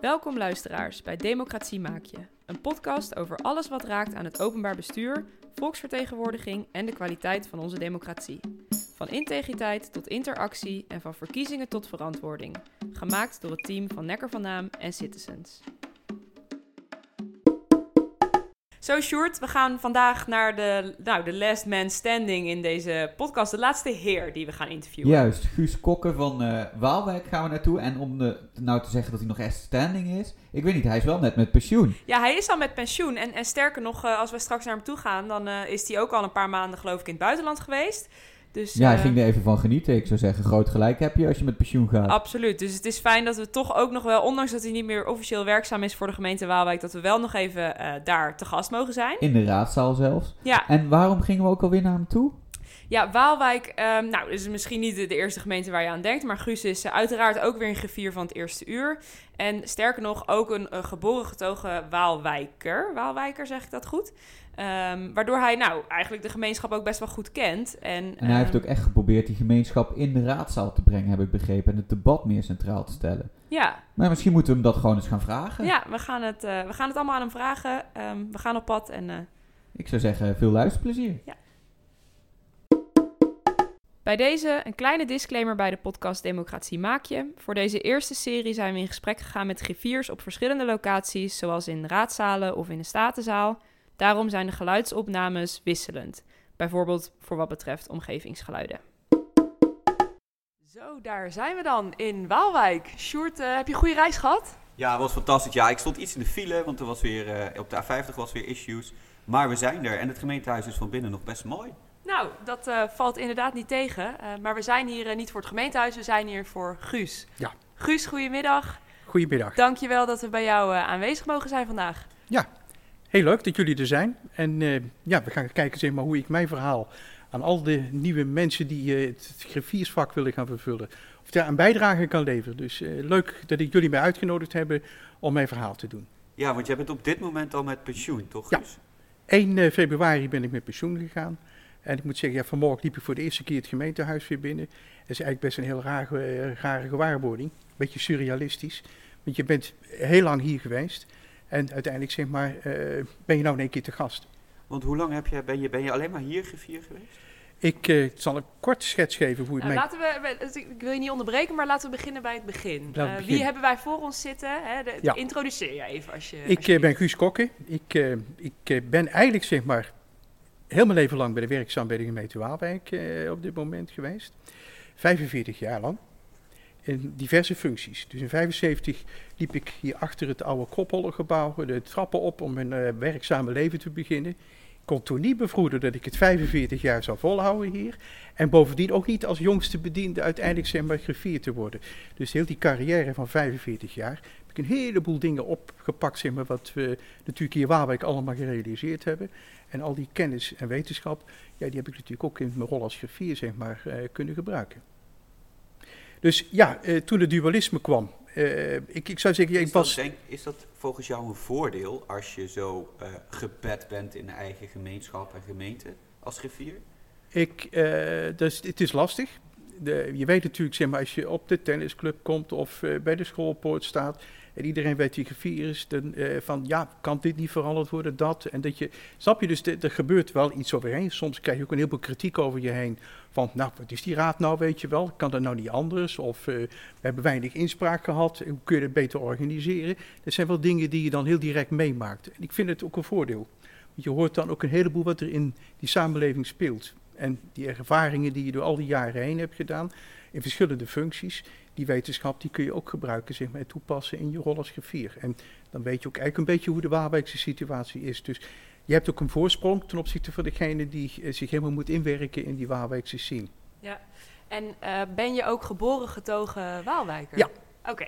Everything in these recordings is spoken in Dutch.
Welkom luisteraars bij Democratie Maak Je, een podcast over alles wat raakt aan het openbaar bestuur, volksvertegenwoordiging en de kwaliteit van onze democratie. Van integriteit tot interactie en van verkiezingen tot verantwoording. Gemaakt door het team van Nekker van Naam en Citizens. Zo, Sjoerd, we gaan vandaag naar de, nou, de last man standing in deze podcast. De laatste heer die we gaan interviewen. Juist, Guus Kokken van eh, Waalwijk gaan we naartoe. En om de, nou te zeggen dat hij nog echt standing is, ik weet niet, hij is wel net met pensioen. Ja, hij is al met pensioen. En, en sterker nog, eh, als we straks naar hem toe gaan, dan eh, is hij ook al een paar maanden, geloof ik, in het buitenland geweest. Dus, Ja, hij eh, ging er even van genieten. Ik zou zeggen, groot gelijk heb je als je met pensioen gaat. Absoluut. Dus het is fijn dat we toch ook nog wel, ondanks dat hij niet meer officieel werkzaam is voor de gemeente Waalwijk, dat we wel nog even eh, daar te gast mogen zijn. In de raadzaal zelfs. Ja, En waarom gingen we ook alweer naar hem toe? ja Waalwijk, ehm, nou, is misschien niet de, de eerste gemeente waar je aan denkt, maar Guus is eh, uiteraard ook weer een griffier van het eerste uur. En sterker nog, ook een, een geboren getogen Waalwijker. Waalwijker, zeg ik dat goed? Ehm, waardoor hij nou eigenlijk de gemeenschap ook best wel goed kent. En, En hij heeft ehm, ook echt geprobeerd die gemeenschap in de raadzaal te brengen, heb ik begrepen. En het debat meer centraal te stellen. Ja, Maar misschien moeten we hem dat gewoon eens gaan vragen. ja we, gaan het, eh, we gaan het allemaal aan hem vragen. Ehm, we gaan op pad en... eh, Ik zou zeggen, veel luisterplezier. Bij deze een kleine disclaimer bij de podcast Democratie Maak Je. Voor deze eerste serie zijn we in gesprek gegaan met griffiers op verschillende locaties, zoals in raadzalen of in de statenzaal. Daarom zijn de geluidsopnames wisselend, bijvoorbeeld voor wat betreft omgevingsgeluiden. Zo, daar zijn we dan in Waalwijk. Sjoerd, eh, heb je een goede reis gehad? Ja, het was fantastisch. Ja, ik stond iets in de file, want er was weer, eh, op de A50 was weer issues. Maar we zijn er en het gemeentehuis is van binnen nog best mooi. Nou, dat eh, valt inderdaad niet tegen. eh, maar we zijn hier niet voor het gemeentehuis, we zijn hier voor Guus. Ja. Guus, goedemiddag. Goedemiddag. Dankjewel dat we bij jou eh, aanwezig mogen zijn vandaag. Heel leuk dat jullie er zijn. En eh, ja, we gaan kijken zeg maar, hoe ik mijn verhaal aan al de nieuwe mensen die eh, het griffiersvak willen gaan vervullen, of daar een bijdrage kan leveren. Dus eh, leuk dat ik jullie mij uitgenodigd hebben om mijn verhaal te doen. Ja, want jij bent op dit moment al met pensioen, toch? Ja. Guus? 1 eh, februari ben ik met pensioen gegaan. En ik moet zeggen, ja, vanmorgen liep ik voor de eerste keer het gemeentehuis weer binnen. Dat is eigenlijk best een heel rare, rare gewaarwording. Beetje surrealistisch. Want je bent heel lang hier geweest. En uiteindelijk zeg maar, eh, ben je nou in één keer te gast. Want hoe lang heb je, ben, je, ben je alleen maar hier griffier geweest? Ik eh, zal een korte schets geven hoe het Nou, mij... laten we, ik wil je niet onderbreken, maar laten we beginnen bij het begin. Eh, wie hebben wij voor ons zitten? Hè? De, Ja. Introduceer je even als je. Ik als je- eh, ben Guus Kokke. Ik, eh, ik eh, ben eigenlijk zeg maar heel mijn leven lang bij de werkzaam bij de gemeente Waalwijk eh, op dit moment geweest. 45 jaar lang. In diverse functies. Dus in 75 liep ik hier achter het oude Kroppollengebouw de trappen op om mijn eh, werkzame leven te beginnen. Ik kon toen niet bevroeden dat ik het 45 jaar zou volhouden hier. En bovendien ook niet als jongste bediende uiteindelijk griffier te worden. Dus heel die carrière van 45 jaar heb ik een heleboel dingen opgepakt, zeg maar, wat we natuurlijk hier Waalwijk allemaal gerealiseerd hebben. En al die kennis en wetenschap, ja, die heb ik natuurlijk ook in mijn rol als griffier, zeg maar, eh, kunnen gebruiken. Dus ja, eh, toen het dualisme kwam, eh, ik, ik zou zeggen, ik is, dat, was... denk- is dat volgens jou een voordeel als je zo eh, gebed bent in de eigen gemeenschap en gemeente als griffier? Ik, dus, het is lastig. De, je weet natuurlijk, zeg maar, als je op de tennisclub komt of bij de schoolpoort staat en iedereen weet griffier is, dan eh, van ja, kan dit niet veranderd worden, dat. En dat je, snap je, dus er gebeurt wel iets overheen. Soms krijg je ook een heleboel kritiek over je heen. Van, nou, wat is die raad nou, weet je wel? Kan dat nou niet anders? Of eh, we hebben weinig inspraak gehad, hoe kun je het beter organiseren? Dat zijn wel dingen die je dan heel direct meemaakt. En ik vind het ook een voordeel. Want je hoort dan ook een heleboel wat er in die samenleving speelt. En die ervaringen die je door al die jaren heen hebt gedaan, in verschillende functies, die wetenschap, die kun je ook gebruiken, zeg maar, en toepassen in je rol als griffier. En dan weet je ook eigenlijk een beetje hoe de Waalwijkse situatie is. Dus je hebt ook een voorsprong ten opzichte van degene die eh, zich helemaal moet inwerken in die Waalwijkse scene. Ja. En eh, ben je ook geboren getogen Waalwijker? Ja. Oké.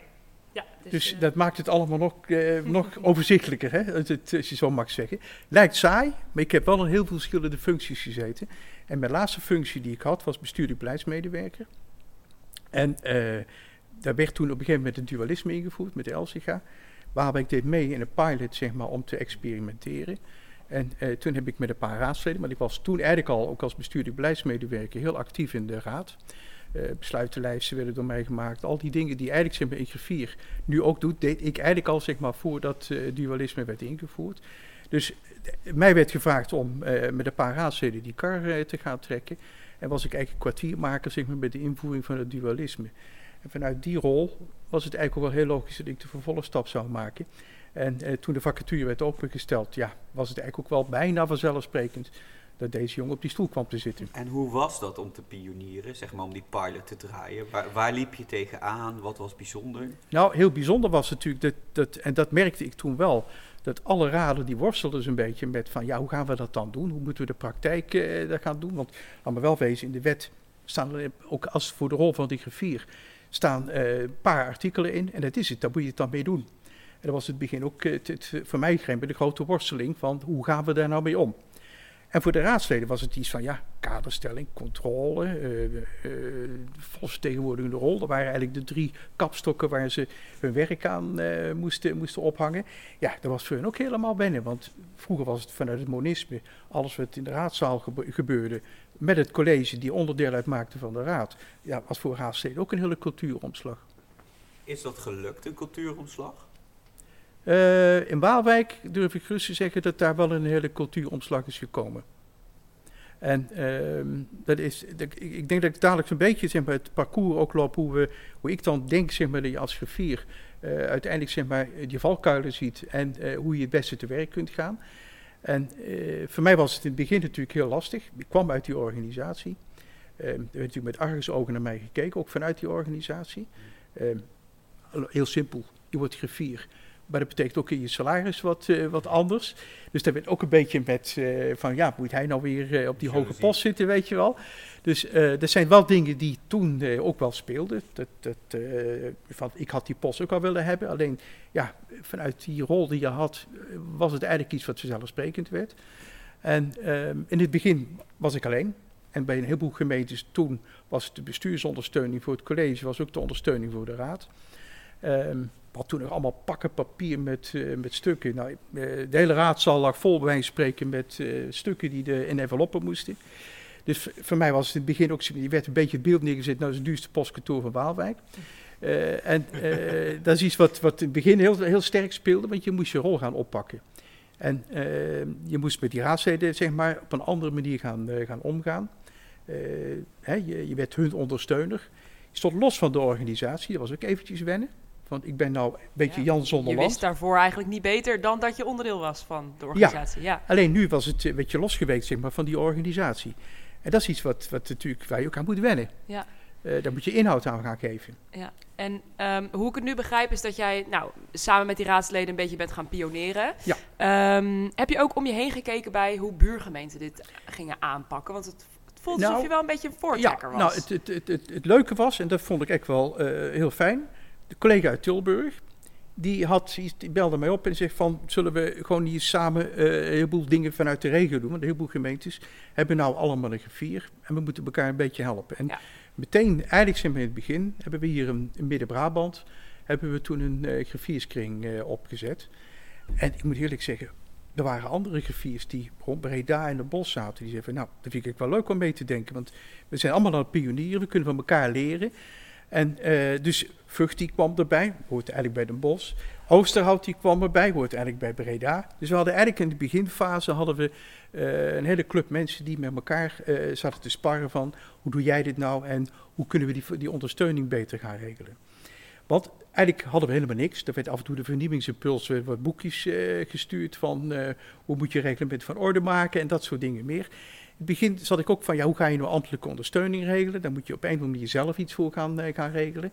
Ja, dus, Dus eh, dat maakt het allemaal nog, nog overzichtelijker, hè? Als, het, als je zo mag zeggen. Lijkt saai, maar ik heb wel in heel veel verschillende functies gezeten. En mijn laatste functie die ik had was bestuurlijk beleidsmedewerker. En eh, daar werd toen op een gegeven moment een dualisme ingevoerd met de Elsiga. Waarbij ik deed mee in een pilot, zeg maar, om te experimenteren. En eh, toen heb ik met een paar raadsleden, maar ik was toen eigenlijk al ook als bestuurlijk beleidsmedewerker heel actief in de raad. Eh, besluitenlijsten werden door mij gemaakt. Al die dingen die eigenlijk zeg maar, in nu ook doet, deed ik eigenlijk al zeg maar, voordat dualisme werd ingevoerd. Dus mij werd gevraagd om met een paar raadsleden die kar te gaan trekken. En was ik eigenlijk kwartiermaker zeg maar, met de invoering van het dualisme. En vanuit die rol was het eigenlijk ook wel heel logisch dat ik de vervolgstap zou maken. En eh, toen de vacature werd opengesteld, ja, was het eigenlijk ook wel bijna vanzelfsprekend dat deze jongen op die stoel kwam te zitten. En hoe was dat om te pionieren, zeg maar om die pilot te draaien? Waar, waar liep je tegenaan? Wat was bijzonder? Nou, heel bijzonder was natuurlijk, dat, dat, en dat merkte ik toen wel, dat alle raden die worstelden een beetje met van, ja, hoe gaan we dat dan doen? Hoe moeten we de praktijk uh, dat gaan doen? Want, laat me wel wezen, in de wet staan er ook als voor de rol van die griffier, staan een paar artikelen in en dat is het, daar moet je het dan mee doen. En dat was het begin ook het, het, voor mij de grote worsteling van hoe gaan we daar nou mee om? En voor de raadsleden was het iets van ja, kaderstelling, controle, uh, uh, volksvertegenwoordigende rol. Dat waren eigenlijk de drie kapstokken waar ze hun werk aan uh, moesten, moesten ophangen. Ja, dat was voor hen ook helemaal wennen, want vroeger was het vanuit het monisme, alles wat in de raadzaal gebeurde, met het college die onderdeel uitmaakte van de raad, ja, was voor raadsleden ook een hele cultuuromslag. Is dat gelukt, een cultuuromslag? Uh, in Waalwijk durf ik gerust te zeggen dat daar wel een hele cultuuromslag is gekomen. En uh, dat is, ik denk dat ik dadelijk een beetje zeg maar, het parcours ook loop hoe, we, hoe ik dan denk zeg maar, dat je als griffier uh, uiteindelijk zeg maar, die valkuilen ziet en uh, hoe je het beste te werk kunt gaan. En voor mij was het in het begin natuurlijk heel lastig. Ik kwam uit die organisatie. er werd natuurlijk met argusogen naar mij gekeken, ook vanuit die organisatie. Ehm, heel simpel, je wordt griffier. Maar dat betekent ook in je salaris wat, uh, wat anders. Dus daar werd ook een beetje met uh, van ja, moet hij nou weer uh, op die hoge post zitten, weet je wel. Dus er zijn wel dingen die toen ook wel speelden. Dat, dat, van, ik had die post ook al willen hebben. Alleen ja, vanuit die rol die je had, was het eigenlijk iets wat vanzelfsprekend werd. En ehm, in het begin was ik alleen. En bij een heleboel gemeentes toen was de bestuursondersteuning voor het college, was ook de ondersteuning voor de raad. Um, had toen nog allemaal pakken papier met, uh, met stukken. Nou, uh, de hele raadzaal lag vol bij wijze spreken met uh, stukken die de, in enveloppen moesten. Dus voor mij was het in het begin ook, je werd een beetje het beeld neergezet, nou is het duurste postkantoor van Waalwijk. en dat is iets wat, wat in het begin heel, heel sterk speelde, want je moest je rol gaan oppakken. En je moest met die raadsleden zeg maar, op een andere manier gaan, gaan omgaan. Hè, je, je werd hun ondersteuner. Je stond los van de organisatie, dat was ook eventjes wennen. Want ik ben nou een beetje ja, Jan zonder Je wist daarvoor eigenlijk niet beter dan dat je onderdeel was van de organisatie. Ja, ja. alleen nu was het een beetje losgeweekt zeg maar, van die organisatie. En dat is iets wat, wat natuurlijk, waar je ook aan moet wennen. Ja. Uh, daar moet je inhoud aan gaan geven. Ja, en um, hoe ik het nu begrijp is dat jij nou, samen met die raadsleden een beetje bent gaan pioneren. Ja. Um, heb je ook om je heen gekeken bij hoe buurgemeenten dit gingen aanpakken? Want het, het voelt nou, alsof je wel een beetje een voortrekker ja, was. Nou, het, het, het, het, leuke was, en dat vond ik echt wel uh, heel fijn de collega uit Tilburg, die, had, die belde mij op en zegt van, zullen we gewoon hier samen uh, een heleboel dingen vanuit de regio doen? Want een heleboel gemeentes hebben nou allemaal een griffier en we moeten elkaar een beetje helpen. En meteen, eigenlijk zijn we in het begin, hebben we hier in, Midden-Brabant, hebben we toen een uh, uh, opgezet. En ik moet eerlijk zeggen, er waren andere griffiers die rond Breda in de bos zaten. Die zeiden nou, dat vind ik wel leuk om mee te denken, want we zijn allemaal aan pionieren, we kunnen van elkaar leren. En uh, dus Vught die kwam erbij, hoort eigenlijk bij Den Bosch. Oosterhout die kwam erbij, hoort eigenlijk bij Breda. Dus we hadden eigenlijk in de beginfase hadden we uh, een hele club mensen die met elkaar uh, zaten te sparren van hoe doe jij dit nou en hoe kunnen we die, die ondersteuning beter gaan regelen. Want eigenlijk hadden we helemaal niks. Er werd af en toe de vernieuwingsimpuls, werd wat boekjes gestuurd van hoe moet je reglement van orde maken en dat soort dingen meer het begin zat ik ook van, ja, hoe ga je nou ambtelijke ondersteuning regelen? Dan moet je op een of andere manier zelf iets voor gaan, gaan regelen.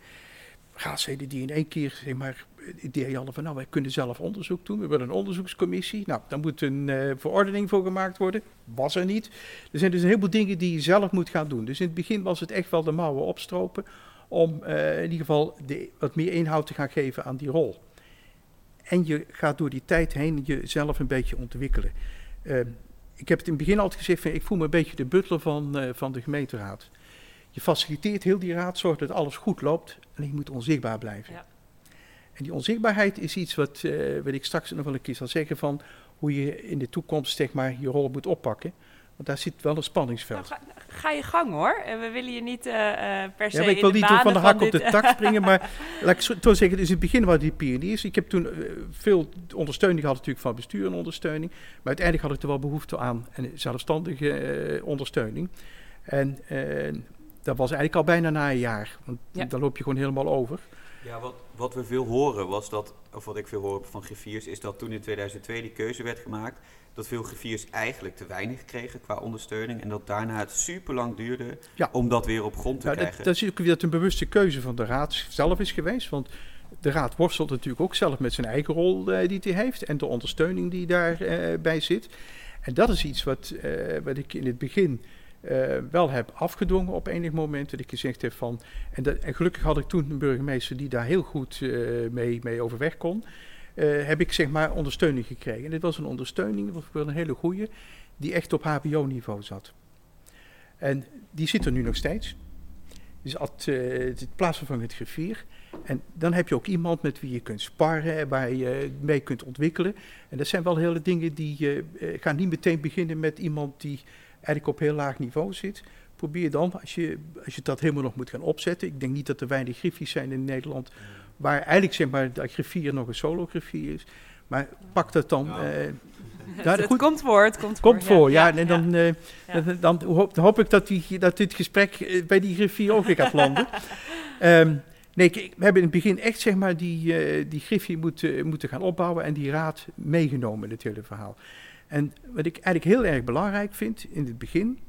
Raadsleden die in één keer, zeg maar, idee hadden van, nou, wij kunnen zelf onderzoek doen. We willen een onderzoekscommissie. Nou, daar moet een uh, verordening voor gemaakt worden. Was er niet. Er zijn dus een heleboel dingen die je zelf moet gaan doen. Dus in het begin was het echt wel de mouwen opstropen om uh, in ieder geval de, wat meer inhoud te gaan geven aan die rol. En je gaat door die tijd heen jezelf een beetje ontwikkelen. Uh, ik heb het in het begin altijd gezegd, ik voel me een beetje de butler van, uh, van de gemeenteraad. Je faciliteert heel die raad, zorgt dat alles goed loopt en je moet onzichtbaar blijven. Ja. En die onzichtbaarheid is iets wat, uh, wat ik straks nog wel een keer zal zeggen van hoe je in de toekomst zeg maar, je rol moet oppakken. Want daar zit wel een Nou, spanningsveld. ga, ga je gang hoor. We willen je niet eh, eh, per se Ja, maar ik wil niet van de hak op dit- de tak springen, maar laat ik zo- zeggen, dus in het begin waren die pioniers. Ik heb toen eh, veel ondersteuning gehad natuurlijk van bestuur en ondersteuning, maar uiteindelijk had ik er wel behoefte aan en zelfstandige eh, ondersteuning. En eh, dat was eigenlijk al bijna na een jaar, want Ja. dan loop je gewoon helemaal over. Ja, wat, wat we veel horen was dat, of wat ik veel hoor van griffiers, is dat toen in 2002 die keuze werd gemaakt, dat veel griffiers eigenlijk te weinig kregen qua ondersteuning. En dat daarna het super lang duurde Ja. om dat weer op grond te Nou, dat, krijgen. dat is ook weer dat een bewuste keuze van de raad zelf is geweest, want de raad worstelt natuurlijk ook zelf met zijn eigen rol eh, die hij heeft en de ondersteuning die daarbij bij zit. En dat is iets wat, eh, wat ik in het begin eh, wel heb afgedwongen op enig moment. Dat ik gezegd heb van. En, dat, en gelukkig had ik toen een burgemeester die daar heel goed eh, mee, mee overweg kon. eh, heb ik zeg maar ondersteuning gekregen. En dit was een ondersteuning, was een hele goede, die echt op HBO-niveau zat. En die zit er nu nog steeds. Dus at, het plaatsvervangend griffier. En dan heb je ook iemand met wie je kunt sparren, en waar je mee kunt ontwikkelen. En dat zijn wel hele dingen die gaan niet meteen beginnen met iemand die eigenlijk op heel laag niveau zit. Probeer dan, als je, als je dat helemaal nog moet gaan opzetten. Ik denk niet dat er weinig griffiers zijn in Nederland. Waar eigenlijk zeg maar de griffier nog een solo griffier is. Maar pak dat dan. Nou. eh, Het, Ja, het goed. komt voor, het komt, Komt voor, ja. ja, en dan, eh, Ja. dan, dan, hoop, dan hoop ik dat, die, dat dit gesprek eh, bij die griffier ook weer gaat landen. Ehm, nee, we hebben in het begin echt zeg maar, die, eh, die griffier moeten, moeten gaan opbouwen en die raad meegenomen in het hele verhaal. En wat ik eigenlijk heel erg belangrijk vind in het begin,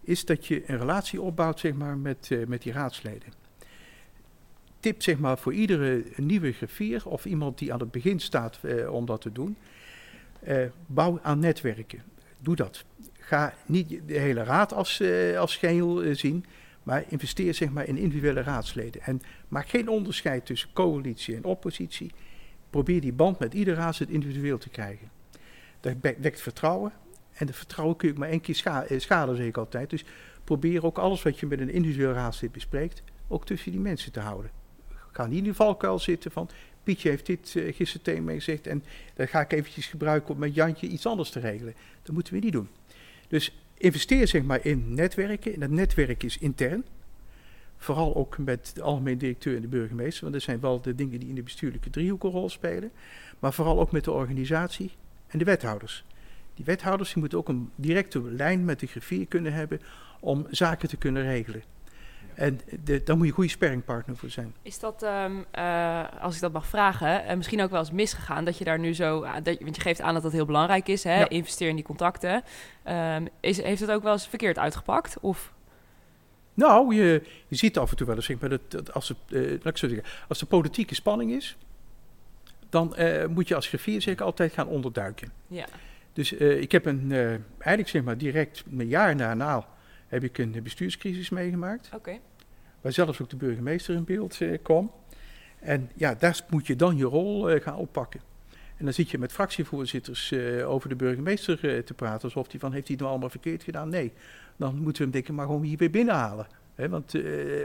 is dat je een relatie opbouwt zeg maar, met, eh, met die raadsleden. Tip zeg maar, voor iedere nieuwe griffier of iemand die aan het begin staat eh, om dat te doen. Eh, bouw aan netwerken. Doe dat. Ga niet de hele raad als, als geheel eh, zien, maar investeer zeg maar, in individuele raadsleden. En maak geen onderscheid tussen coalitie en oppositie. Probeer die band met ieder raadslid individueel te krijgen. Dat we- wekt vertrouwen. En dat vertrouwen kun je maar één keer eh, schaden, zeg ik altijd. Dus probeer ook alles wat je met een individueel raadslid bespreekt, ook tussen die mensen te houden. Ga niet in de valkuil zitten van Pietje heeft dit eh, gisteren tegen gezegd en dat ga ik eventjes gebruiken om met Jantje iets anders te regelen. Dat moeten we niet doen. Dus investeer zeg maar in netwerken. En dat netwerk is intern. Vooral ook met de algemeen directeur en de burgemeester. Want dat zijn wel de dingen die in de bestuurlijke driehoek een rol spelen. Maar vooral ook met de organisatie en de wethouders. Die wethouders die moeten ook een directe lijn met de griffier kunnen hebben om zaken te kunnen regelen. En de, daar moet je een goede sparringpartner voor zijn. Is dat, ehm, eh, als ik dat mag vragen, eh, misschien ook wel eens misgegaan dat je daar nu zo, dat, want je geeft aan dat dat heel belangrijk is, hè? Ja. investeer in die contacten. Ehm, is, heeft het ook wel eens verkeerd uitgepakt? Of Nou, je, je ziet af en toe wel eens, zeg maar, dat, dat als, het, eh, laat ik zo zeggen, als de politieke spanning is, dan eh, moet je als griffier zeker altijd gaan onderduiken. ja, Dus eh, ik heb een, eh, eigenlijk zeg maar direct een jaar daarna heb ik een bestuurscrisis meegemaakt, oké. waar zelfs ook de burgemeester in beeld kwam. En ja, daar moet je dan je rol gaan oppakken. En dan zit je met fractievoorzitters over de burgemeester te praten, alsof die van, heeft hij het nou allemaal verkeerd gedaan? Nee, dan moeten we hem denk ik maar gewoon hier weer binnenhalen. Hè, want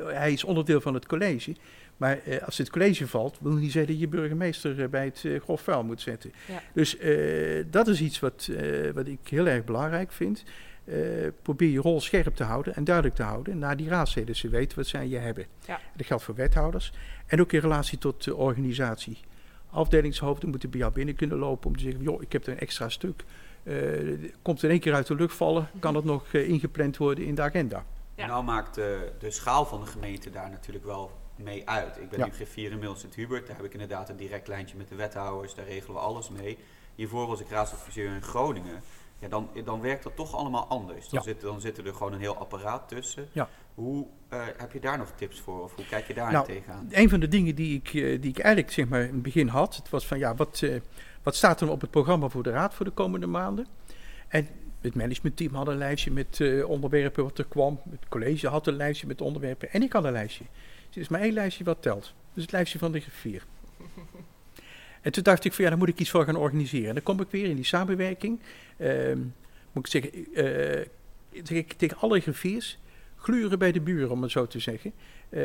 hij is onderdeel van het college. Maar eh, als het college valt, wil niet zeggen dat je burgemeester eh, bij het eh, grof vuil moet zetten. Ja. Dus eh, dat is iets wat, eh, wat ik heel erg belangrijk vind. Eh, probeer je rol scherp te houden en duidelijk te houden naar die raadsleden. Ze weten wat zij je hebben. Ja. Dat geldt voor wethouders. En ook in relatie tot de organisatie. Afdelingshoofden moeten bij jou binnen kunnen lopen om te zeggen: joh, ik heb er een extra stuk. Eh, komt in één keer uit de lucht vallen, kan het nog ingepland worden in de agenda. Ja. Nou maakt de, de schaal van de gemeente daar natuurlijk wel mee uit. Ik ben Ja. nu griffier in Mils Sint-Hubert. Daar heb ik inderdaad een direct lijntje met de wethouders. Daar regelen we alles mee. Hiervoor was ik raadsadviseur in Groningen. Ja, dan, dan werkt dat toch allemaal anders. Dan, Ja. zit, dan zit er gewoon een heel apparaat tussen. Ja. Hoe eh, heb je daar nog tips voor? Of hoe kijk je daar Nou, tegenaan? Een van de dingen die ik, eh, die ik eigenlijk zeg maar, in het begin had, het was van ja, wat, eh, wat staat er op het programma voor de raad voor de komende maanden? En het managementteam had een lijstje met onderwerpen wat er kwam. Het college had een lijstje met onderwerpen. En ik had een lijstje. Er is maar één lijstje wat telt. Dus het lijstje van de griffier. En toen dacht ik van ja, daar moet ik iets voor gaan organiseren. En dan kom ik weer in die samenwerking. Ehm, moet ik zeggen, eh, zeg ik tegen alle griffiers, gluren bij de buren, om het zo te zeggen. Eh,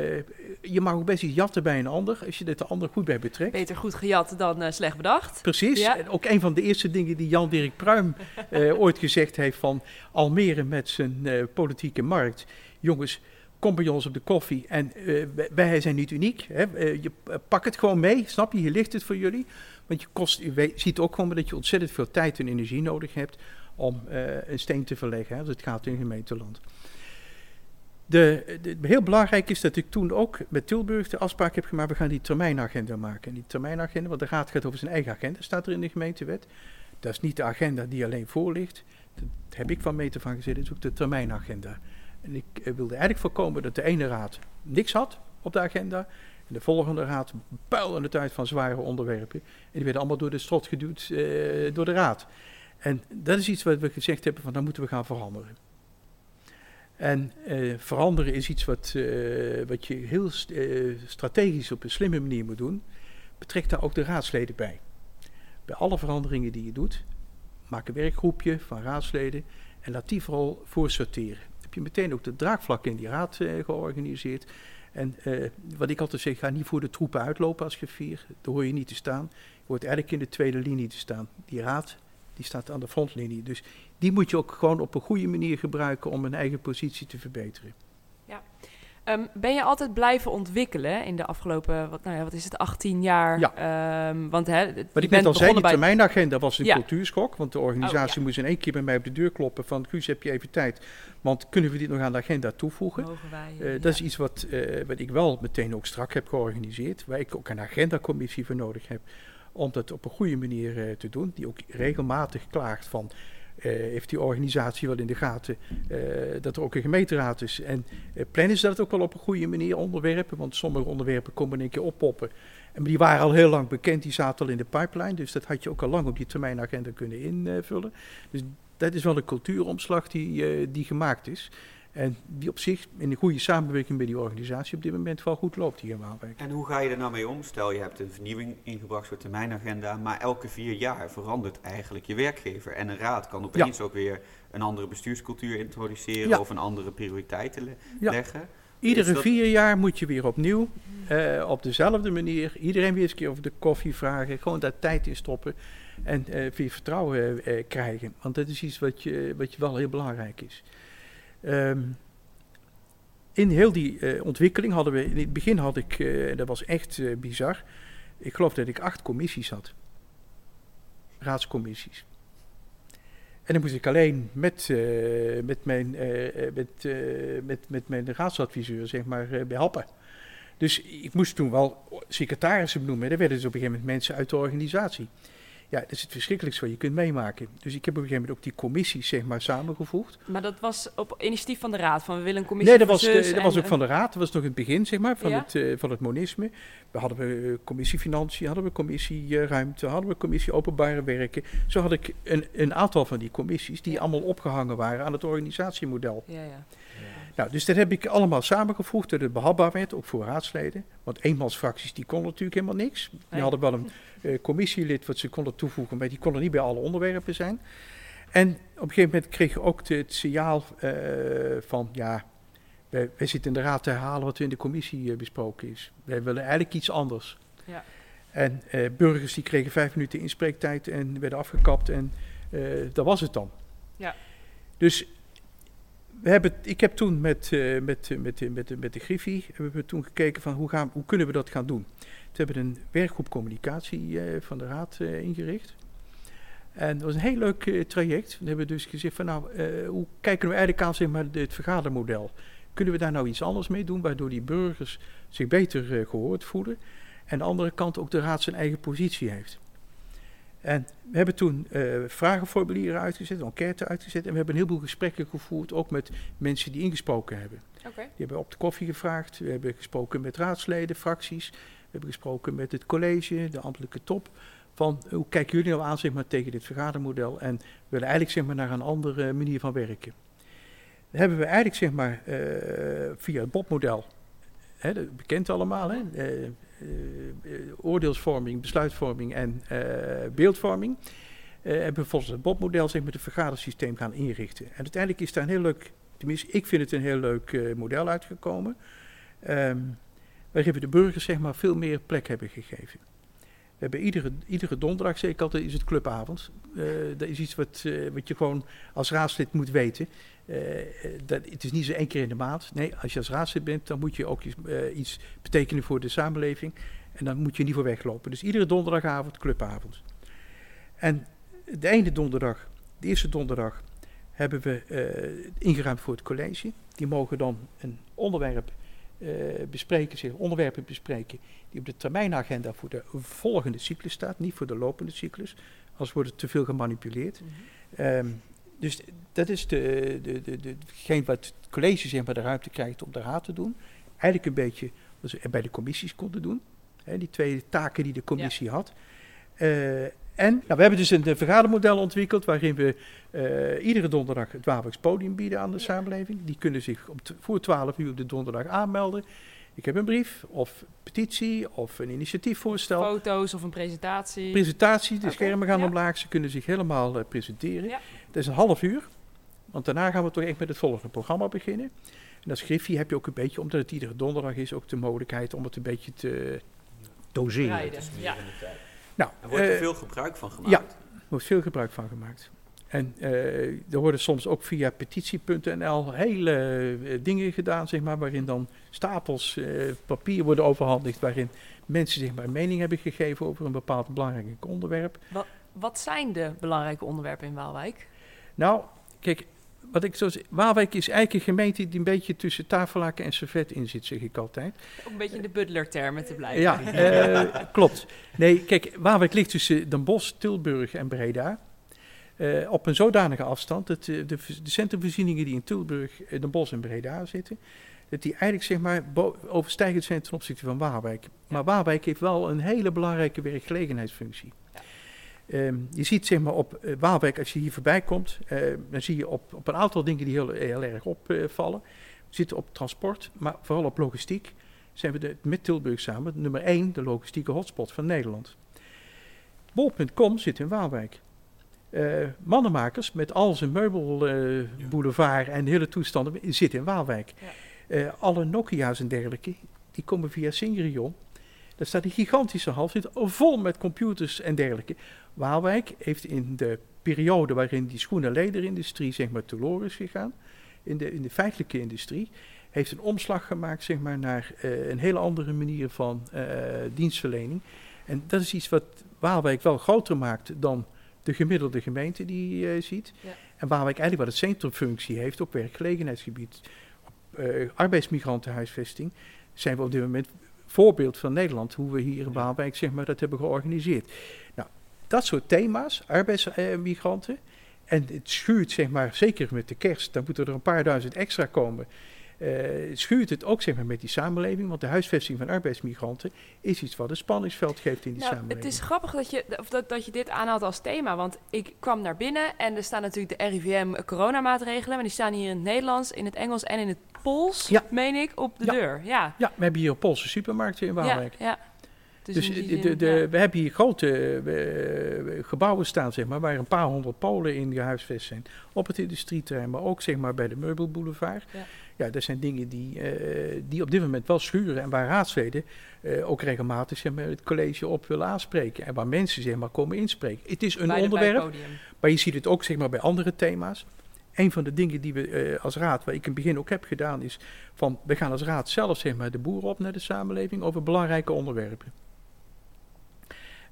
je mag ook best iets jatten bij een ander, als je er de ander goed bij betrekt. Beter goed gejat dan eh, slecht bedacht. Precies. Ja. En ook een van de eerste dingen die Jan-Dirk Pruim ooit gezegd heeft van Almere met zijn politieke markt. Jongens, kom bij ons op de koffie. En eh, wij- zijn niet uniek. Hè. Eh, je eh, pak het gewoon mee, snap je? Hier ligt het voor jullie. Want je, kost, je ziet ook gewoon dat je ontzettend veel tijd en energie nodig hebt om een steen te verleggen, hè, als het gaat in gemeenteland. De, heel belangrijk is dat ik toen ook met Tilburg de afspraak heb gemaakt, we gaan die termijnagenda maken. En die termijnagenda, want de raad gaat over zijn eigen agenda, staat er in de gemeentewet. Dat is niet de agenda die alleen voor ligt. Dat heb ik van meter van gezet, dat is ook de termijnagenda. En ik eh, wilde eigenlijk voorkomen dat de ene raad niks had op de agenda. En de volgende raad puilde het uit van zware onderwerpen. En die werden allemaal door de strot geduwd eh, door de raad. En dat is iets wat we gezegd hebben van, dat moeten we gaan veranderen. En eh, veranderen is iets wat, wat je heel st- strategisch op een slimme manier moet doen. Betrek daar ook de raadsleden bij. Bij alle veranderingen die je doet, maak een werkgroepje van raadsleden en laat die vooral voorsorteren. Heb je meteen ook de draagvlak in die raad eh, georganiseerd. En eh, wat ik altijd zeg, ga niet voor de troepen uitlopen als griffier. Daar hoor je niet te staan. Je hoort eigenlijk in de tweede linie te staan. Die raad, die staat aan de frontlinie. Dus die moet je ook gewoon op een goede manier gebruiken om een eigen positie te verbeteren. Ehm, ben je altijd blijven ontwikkelen in de afgelopen, wat, nou ja, wat is het, 18 jaar? Ja. Ehm, want hè, Wat ik net al zei, die bij... termijnagenda was een Ja. cultuurschok. Want de organisatie Oh, ja. moest in één keer bij mij op de deur kloppen van... Guus, heb je even tijd? Want kunnen we dit nog aan de agenda toevoegen? Wij, Eh, ja. Dat is iets wat, eh, wat ik wel meteen ook strak heb georganiseerd. Waar ik ook een agendacommissie voor nodig heb. Om dat op een goede manier eh, te doen. Die ook regelmatig klaagt van... eh, heeft die organisatie wel in de gaten eh, dat er ook een gemeenteraad is. En eh, plannen ze dat ook wel op een goede manier onderwerpen. Want sommige onderwerpen komen één keer oppoppen. En die waren al heel lang bekend, die zaten al in de pipeline. Dus dat had je ook al lang op die termijnagenda kunnen invullen. Dus dat is wel een cultuuromslag die, die gemaakt is. En die op zich in een goede samenwerking met die organisatie op dit moment wel goed loopt hier in Waalwijk. En hoe ga je er nou mee om? Stel, je hebt een vernieuwing ingebracht voor termijnagenda, maar elke vier jaar verandert eigenlijk je werkgever. En een raad kan opeens ook weer een andere bestuurscultuur introduceren Ja. of een andere prioriteiten le- Ja. leggen. Iedere dat- vier jaar moet je weer opnieuw, eh, op dezelfde manier, iedereen weer eens een keer over de koffie vragen. Gewoon daar tijd in stoppen en eh weer vertrouwen eh, krijgen. Want dat is iets wat je, wat je wel heel belangrijk is. Ehm, in heel die eh, ontwikkeling hadden we, in het begin had ik, eh, dat was echt eh, bizar, ik geloof dat ik acht commissies had. Raadscommissies. En dan moest ik alleen met, met, mijn, met, met, met mijn raadsadviseur zeg maar, behelpen. Dus ik moest toen wel secretarissen benoemen. Daar werden dus op een gegeven moment mensen uit de organisatie. Ja, dat is het verschrikkelijkste wat je kunt meemaken. Dus ik heb op een gegeven moment ook die commissies zeg maar, samengevoegd. Maar dat was op initiatief van de raad, van we willen een commissie Nee, dat was, dat was ook van de raad. Dat was nog in het begin zeg maar, van, Ja? het, eh, van het monisme. We hadden we eh, commissie financiën, hadden we commissie eh, ruimte, hadden we commissie openbare werken. Zo had ik een, een aantal van die commissies die Ja. allemaal opgehangen waren aan het organisatiemodel. Ja, ja. Nou, dus dat heb ik allemaal samengevoegd dat het behapbaar werd, ook voor raadsleden. Want eenmansfracties die konden natuurlijk helemaal niks. Die hadden wel een commissielid wat ze konden toevoegen, maar die konden niet bij alle onderwerpen zijn. En op een gegeven moment kreeg je ook het signaal eh, van, ja, wij, wij zitten in de raad te herhalen wat er in de commissie eh, besproken is. Wij willen eigenlijk iets anders. Ja. En eh, burgers die kregen vijf minuten inspreektijd en werden afgekapt en eh, dat was het dan. Ja. Dus we hebben, ik heb toen met, eh, met, eh, met, eh, met, de- met de Griffie hebben we toen gekeken van hoe, gaan, hoe kunnen we dat gaan doen. Toen hebben we een werkgroep communicatie van de raad ingericht. En dat was een heel leuk traject. We hebben dus gezegd van nou, hoe kijken we eigenlijk aan zeg maar, het vergadermodel? Kunnen we daar nou iets anders mee doen, waardoor die burgers zich beter eh, gehoord voelen? En aan de andere kant ook de raad zijn eigen positie heeft. En we hebben toen eh, vragenformulieren uitgezet, enquête uitgezet. En we hebben een heleboel gesprekken gevoerd, ook met mensen die ingesproken hebben. Oké. Die hebben op de koffie gevraagd. We hebben gesproken met raadsleden, fracties. We hebben gesproken met het college, de ambtelijke top. Van hoe kijken jullie nou aan zeg maar, tegen dit vergadermodel? En we willen eigenlijk zeg maar, naar een andere manier van werken. Dan hebben we eigenlijk zeg maar, eh, via het BOP-model, bekend allemaal, hè, eh, eh, eh, oordeelsvorming, besluitvorming en eh, beeldvorming. eh, hebben we volgens het BOP-model zeg maar, het vergadersysteem gaan inrichten. En uiteindelijk is daar een heel leuk tenminste, ik vind het een heel leuk eh, model uitgekomen. ehm, waarin we de burgers zeg maar, veel meer plek hebben gegeven. We hebben iedere, iedere donderdag, zeg ik altijd, is het clubavond. Eh, dat is iets wat, eh, wat je gewoon als raadslid moet weten. Eh, dat, het is niet zo één keer in de maand. Nee, als je als raadslid bent, dan moet je ook iets, iets betekenen voor de samenleving. En dan moet je niet voor weglopen. Dus iedere donderdagavond, clubavond. En de ene donderdag, de eerste donderdag, hebben we ingeruimd voor het college. Die mogen dan een onderwerp bespreken, zich onderwerpen bespreken die op de termijnagenda voor de volgende cyclus staat, niet voor de lopende cyclus. Anders wordt het te veel gemanipuleerd. Ehm, dus dat is de, de, de, de, hetgeen wat het college zeg maar, de ruimte krijgt om de raad te doen. Eigenlijk een beetje wat ze bij de commissies konden doen. Hè, die twee taken die de commissie had. Eh, en nou, we hebben dus een eh, vergadermodel ontwikkeld waarin we eh, iedere donderdag het Waalwijks podium bieden aan de samenleving. Die kunnen zich voor 12 uur op de donderdag aanmelden. Ik heb een brief of petitie of een initiatiefvoorstel. Foto's of een presentatie. Presentatie, de schermen gaan ja. omlaag, ze kunnen zich helemaal eh, presenteren. Ja. Dat is een half uur, want daarna gaan we toch echt met het volgende programma beginnen. En als Griffie heb je ook een beetje, omdat het iedere donderdag is, ook de mogelijkheid om het een beetje te doseren. Rijden. Ja. Nou, Er wordt er eh, veel gebruik van gemaakt. ja. er wordt veel gebruik van gemaakt. En eh, er worden soms ook via petitie.nl hele eh, dingen gedaan, zeg maar, waarin dan stapels eh, papier worden overhandigd, waarin mensen zeg maar, een mening hebben gegeven over een bepaald belangrijk onderwerp. Wat zijn de belangrijke onderwerpen in Waalwijk? Nou, kijk, wat ik zo zeg, Waalwijk is eigenlijk een gemeente die een beetje tussen tafellaken en servet in zit, zeg ik altijd. Ook een beetje in de Butler-termen te blijven. Ja, eh, klopt. Nee, kijk, Waalwijk ligt tussen Den Bosch, Tilburg en Breda. Eh, op een zodanige afstand dat eh, de, de centrumvoorzieningen die in Tilburg, Den Bosch en Breda zitten, dat die eigenlijk zeg maar overstijgend zijn ten opzichte van Waalwijk. Maar Waalwijk heeft wel een hele belangrijke werkgelegenheidsfunctie. Ehm, je ziet zeg maar op eh, Waalwijk, als je hier voorbij komt, eh, dan zie je op, op een aantal dingen die heel, heel erg opvallen. we zitten op transport, maar vooral op logistiek zijn we de, met Tilburg samen nummer 1 de logistieke hotspot van Nederland. Bol.com zit in Waalwijk. Eh, mannenmakers met al zijn meubelboulevard en hele toestanden zit in Waalwijk. Ja. Alle Nokia's en dergelijke, die komen via Singerion. Daar staat een gigantische hal, zit vol met computers en dergelijke. Waalwijk heeft in de periode waarin die schoen- en lederindustrie zeg maar teloor is gegaan, in de, in de feitelijke industrie, heeft een omslag gemaakt zeg maar, naar eh, een hele andere manier van eh, dienstverlening. En dat is iets wat Waalwijk wel groter maakt dan de gemiddelde gemeente die je ziet. Ja. En Waalwijk eigenlijk wat het centrumfunctie heeft op werkgelegenheidsgebied, op eh, arbeidsmigrantenhuisvesting, zijn we op dit moment voorbeeld van Nederland, hoe we hier in Waalwijk zeg maar, dat hebben georganiseerd. Nou, dat soort thema's, arbeidsmigranten, en het schuurt zeg maar, zeker met de kerst, dan moeten er een paar duizend extra komen. Eh, schuurt het ook zeg maar, met die samenleving, want de huisvesting van arbeidsmigranten is iets wat een spanningsveld geeft in die Nou, samenleving. het is grappig dat je, of dat, dat je dit aanhaalt als thema. Want ik kwam naar binnen en er staan natuurlijk de RIVM-coronamaatregelen. Maar die staan hier in het Nederlands, in het Engels en in het Pools, Ja. meen ik, op de Ja. deur. Ja, Ja, we hebben hier een Poolse supermarkt in Waalwijk. ja, ja. Dus, Dus die de, zin, de, de- ja. we hebben hier grote eh, gebouwen staan, zeg maar, waar een paar honderd Polen in gehuisvest zijn. Op het industrieterrein, maar ook zeg maar, bij de meubelboulevard. Ja. Ja, dat zijn dingen die, eh, die op dit moment wel schuren. En waar raadsleden eh, ook regelmatig zeg maar, het college op willen aanspreken. En waar mensen zeg maar, komen inspreken. Het is een Bij onderwerp, maar je ziet het ook zeg maar, bij andere thema's. Een van de dingen die we eh, als raad, waar ik in het begin ook heb gedaan, is van we gaan als raad zelf zeg maar, de boer op naar de samenleving over belangrijke onderwerpen.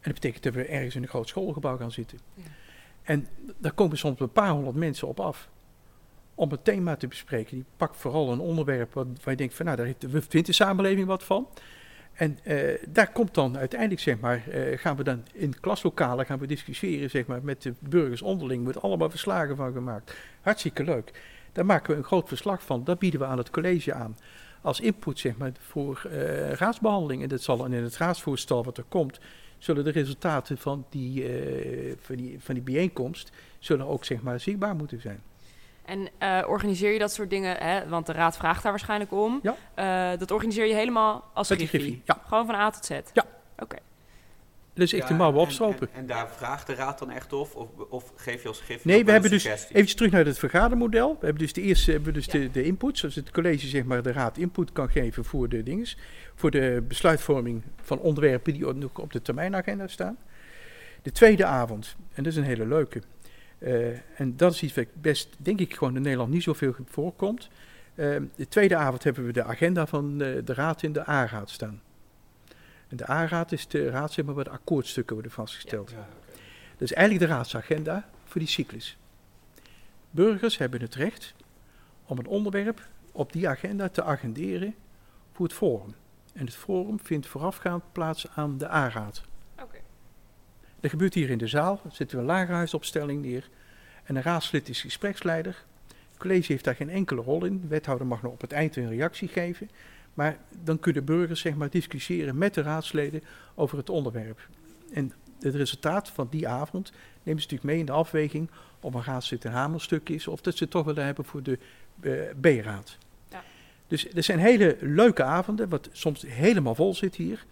En dat betekent dat we ergens in een groot schoolgebouw gaan zitten. Ja. En daar komen soms een paar honderd mensen op af. Om het thema te bespreken. Die pakt vooral een onderwerp wat, waar je denkt van nou, daar vindt de samenleving wat van. En eh, daar komt dan uiteindelijk, zeg maar, eh, gaan we dan in klaslokalen gaan we discussiëren, zeg maar, met de burgers onderling. Er wordt allemaal verslagen van gemaakt. Hartstikke leuk. Daar maken we een groot verslag van. Dat bieden we aan het college aan. Als input, zeg maar, voor eh, raadsbehandeling. En dat zal in het raadsvoorstel wat er komt, zullen de resultaten van die, van die, van die bijeenkomst, zullen ook, zeg maar, zichtbaar moeten zijn. En eh, organiseer je dat soort dingen, hè, want de raad vraagt daar waarschijnlijk om. Ja. Eh, dat organiseer je helemaal als Met Griffie? Griffie, ja. Gewoon van A tot Z? Ja. Oké. Is echt Ja, de mouwen en- opstropen. En, en daar vraagt de raad dan echt of? Of, of geef je als gif Nee, we hebben dus even terug naar het vergadermodel. We hebben dus de eerste hebben dus Ja. de, de input, zoals het college zeg maar de raad input kan geven voor de dinges, voor de besluitvorming van onderwerpen die ook nog op de termijnagenda staan. De tweede avond, en dat is een hele leuke, eh, en dat is iets wat best, denk ik, gewoon in Nederland niet zoveel voorkomt. Eh, de tweede avond hebben we de agenda van eh, de raad in de A-raad staan. En de A-raad is de raad zeg maar, waar de akkoordstukken worden vastgesteld. Dat is eigenlijk de raadsagenda voor die cyclus. Burgers hebben het recht om een onderwerp op die agenda te agenderen voor het forum. En het forum vindt voorafgaand plaats aan de A-raad. Dat gebeurt hier in de zaal. Dan zetten we een lagerhuisopstelling neer. En een raadslid is gespreksleider. Het college heeft daar geen enkele rol in. De wethouder mag nog op het eind een reactie geven. Maar dan kunnen burgers zeg maar, discussiëren met de raadsleden over het onderwerp. En het resultaat van die avond nemen ze natuurlijk mee in de afweging of een raadslid een hamerstuk is of dat ze het toch willen hebben voor de eh, B-raad. Ja. Dus er zijn hele leuke avonden, wat soms helemaal vol zit hier.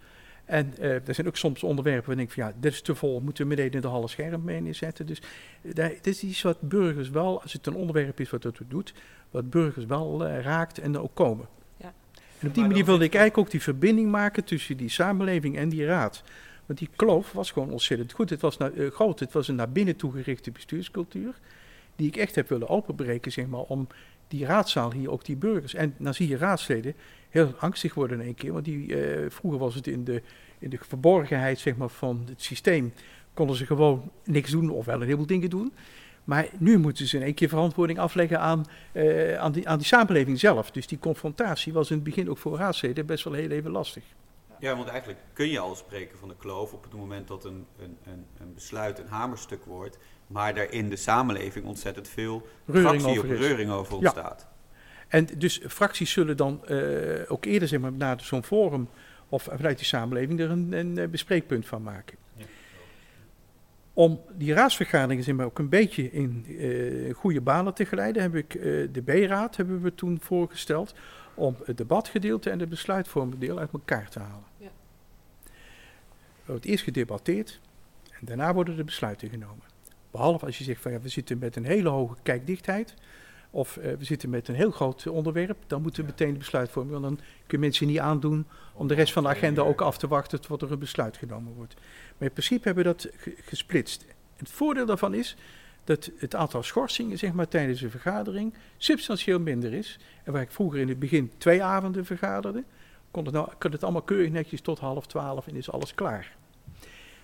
En eh, er zijn ook soms onderwerpen waar ik van ja, dit is te vol, moeten we meteen in de halle scherm mee neerzetten. Dus eh, daar- dit is iets wat burgers wel, als het een onderwerp is wat dat doet, wat burgers wel eh, raakt en er ook komen. Ja. En op die manier wilde ik eigenlijk ook die verbinding maken tussen die samenleving en die raad. Want die kloof was gewoon ontzettend goed. Het was naar, eh, groot, het was een naar binnen toegerichte bestuurscultuur. Die ik echt heb willen openbreken, zeg maar, om die raadzaal hier ook die burgers. En dan zie je raadsleden heel angstig worden in één keer. Want die, eh, vroeger was het in de, in de verborgenheid zeg maar, van het systeem. Konden ze gewoon niks doen of wel een heleboel dingen doen. Maar nu moeten ze in één keer verantwoording afleggen aan, eh, aan, die, aan die samenleving zelf. Dus die confrontatie was in het begin ook voor raadsleden best wel heel even lastig. Ja, want eigenlijk kun je al spreken van de kloof op het moment dat een, een, een, een besluit een hamerstuk wordt, maar er in de samenleving ontzettend veel Reuring fractie over reuring over Ja. En dus fracties zullen dan eh, ook eerder zeg maar, naar zo'n forum of vanuit die samenleving er een, een eh, bespreekpunt van maken. Ja. Om die raadsvergaderingen zeg maar, ook een beetje in eh, goede banen te geleiden, heb ik eh, de B-raad hebben we toen voorgesteld om het debatgedeelte en het besluitvormend deel uit elkaar te halen. Ja. Er wordt eerst gedebatteerd en daarna worden de besluiten genomen. Behalve als je zegt van ja, we zitten met een hele hoge kijkdichtheid. Of eh, we zitten met een heel groot onderwerp, dan moeten we meteen de besluitvorming. Want dan kun je mensen niet aandoen om de rest van de agenda ook af te wachten tot er een besluit genomen wordt. Maar in principe hebben we dat ge- gesplitst. Het voordeel daarvan is dat het aantal schorsingen zeg maar, tijdens een vergadering substantieel minder is. En waar ik vroeger in het begin twee avonden vergaderde, kon het, nou, kon het allemaal keurig netjes tot half twaalf en is alles klaar.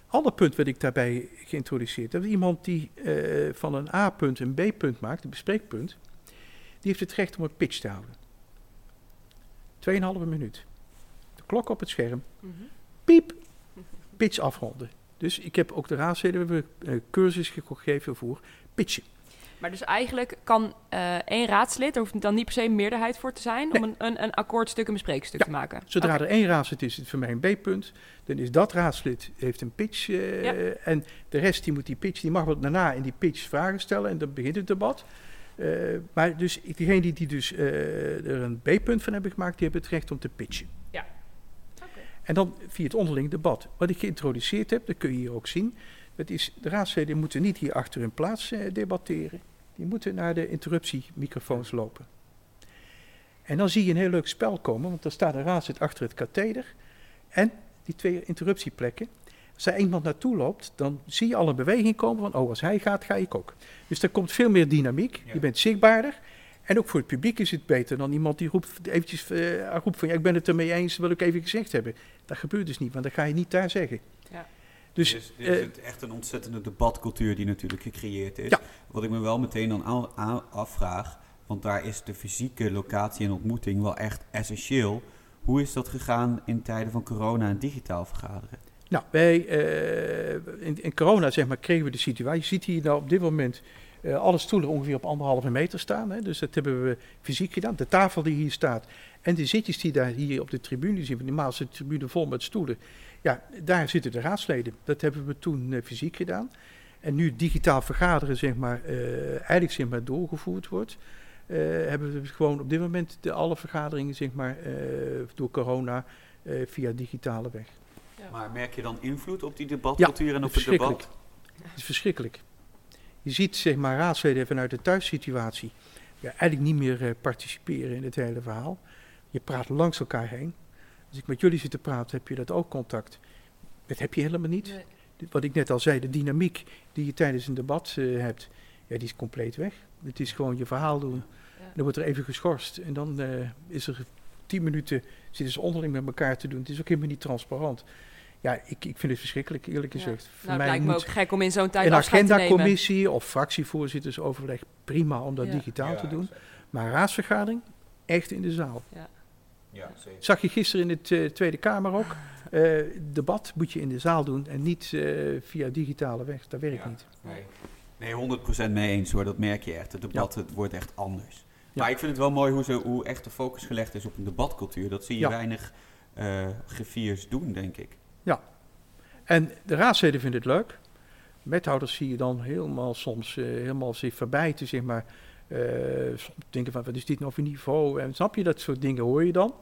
Ander punt wat ik daarbij geïntroduceerd heb, iemand die eh, van een A-punt een B-punt maakt, een bespreekpunt, die heeft het recht om een pitch te houden. Tweeënhalve minuut. De klok op het scherm, Mhm. piep, pitch afronden. Dus ik heb ook de raadsleden we, eh, cursus gegeven voor pitchen. Maar dus eigenlijk kan eh, één raadslid, er hoeft dan niet per se een meerderheid voor te zijn, om een, een, een akkoordstuk, een bespreekstuk Ja, te maken. Zodra er één raadslid is, is het voor mij een B-punt. Dan is dat raadslid heeft een pitch. eh, Ja. En de rest die moet die pitch, die mag wel daarna in die pitch vragen stellen. En dan begint het debat. Eh, maar dus diegenen die, die dus eh, er een B-punt van hebben gemaakt, die hebben het recht om te pitchen. Ja. Oké. En dan via het onderling debat. Wat ik geïntroduceerd heb, dat kun je hier ook zien. Dat is, de raadsleden moeten niet hier achter hun plaats eh, debatteren. Die moeten naar de interruptiemicrofoons lopen. En dan zie je een heel leuk spel komen, want dan staat een raadslid achter het katheder. En die twee interruptieplekken. Als er iemand naartoe loopt, dan zie je al een beweging komen van, oh, als hij gaat, ga ik ook. Dus er komt veel meer dynamiek. Ja. Je bent zichtbaarder. En ook voor het publiek is het beter dan iemand die roept, eventjes, eh, roept van, ja, ik ben het ermee eens, wil ik even gezegd hebben. Dat gebeurt dus niet, want dat ga je niet daar zeggen. Ja. Dus, Dus dit eh, is het echt een ontzettende debatcultuur die natuurlijk gecreëerd is. Ja. Wat ik me wel meteen dan aan, aan- afvraag, want daar is de fysieke locatie en ontmoeting wel echt essentieel. Hoe is dat gegaan in tijden van corona en digitaal vergaderen? Nou, wij, eh, in, corona zeg maar, kregen we de situatie. Je ziet hier nou op dit moment eh, alle stoelen ongeveer op anderhalve meter staan. Hè, dus dat hebben we fysiek gedaan. De tafel die hier staat en de zitjes die daar hier op de tribune zien. Normaal is de tribune vol met stoelen. Ja, daar zitten de raadsleden. Dat hebben we toen eh, fysiek gedaan. En nu digitaal vergaderen zeg maar, eigenlijk zeg maar, doorgevoerd wordt... hebben we gewoon op dit moment de, alle vergaderingen zeg maar, door corona via digitale weg. Maar merk je dan invloed op die debatcultuur en op het verschrikkelijk. debat? Het is verschrikkelijk. Je ziet zeg maar raadsleden vanuit de thuissituatie ja, eigenlijk niet meer eh, participeren in het hele verhaal. Je praat langs elkaar heen. Als ik met jullie zit te praten, heb je dat ook contact. Dat heb je helemaal niet. Nee. Wat ik net al zei, de dynamiek die je tijdens een debat eh, hebt, ja, die is compleet weg. Het is gewoon je verhaal doen. Ja. Dan wordt er even geschorst en dan eh, is er tien minuten zitten ze onderling met elkaar te doen. Het is ook helemaal niet transparant. Ja, ik, ik vind het verschrikkelijk, eerlijk Ja. gezegd. Voor Nou, het lijkt me ook gek om in zo'n tijd een agendacommissie of fractievoorzittersoverleg, prima om dat Ja. digitaal te doen. Maar raadsvergadering, echt in de zaal. Ja, zeker. Zag je gisteren in de Tweede Kamer ook. eh, debat moet je in de zaal doen en niet eh, via digitale weg. Dat werkt Ja. niet. Nee. nee, 100% mee eens hoor. Dat merk je echt. Het debat het wordt echt anders. Maar ik vind het wel mooi hoe, ze, hoe echt de focus gelegd is op een debatcultuur. Dat zie je Ja. weinig eh griffiers doen, denk ik. En de raadsleden vinden het leuk. Wethouders zie je dan helemaal soms eh, helemaal zich verbijten, zeg maar. Eh, soms denken van, wat is dit nou voor niveau? En snap je, dat soort dingen hoor je dan.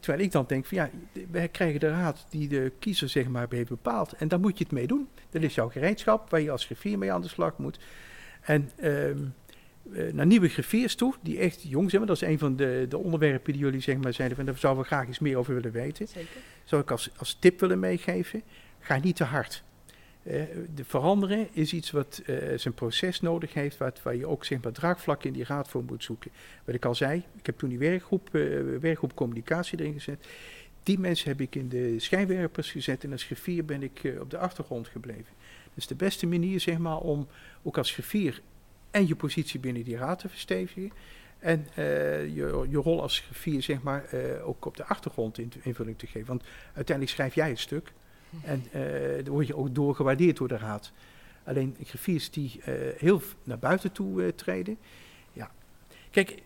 Terwijl ik dan denk van, ja, wij krijgen de raad die de kiezer, zeg maar, heeft bepaald. En daar moet je het mee doen. Dat is jouw gereedschap, waar je als griffier mee aan de slag moet. En ehm, eh, naar nieuwe griffiers toe, die echt jong zijn. Dat is een van de, de onderwerpen die jullie, zeg maar, zeiden van, daar zouden we graag iets meer over willen weten Zeker. zou ik als, als tip willen meegeven, ga niet te hard. Eh, de veranderen is iets wat eh, zijn proces nodig heeft, wat, waar je ook zeg maar, draagvlak in die raad voor moet zoeken. Wat ik al zei, ik heb toen die werkgroep, eh, werkgroep communicatie erin gezet. Die mensen heb ik in de schijnwerpers gezet en als griffier ben ik eh, op de achtergrond gebleven. Dat is de beste manier zeg maar, om ook als griffier en je positie binnen die raad te verstevigen. En eh, je, je rol als griffier zeg maar, eh, ook op de achtergrond in- invulling te geven. Want uiteindelijk schrijf jij het stuk. En eh dan word je ook doorgewaardeerd door de raad. Alleen griffiers die heel naar buiten toe treden. Ja. Kijk,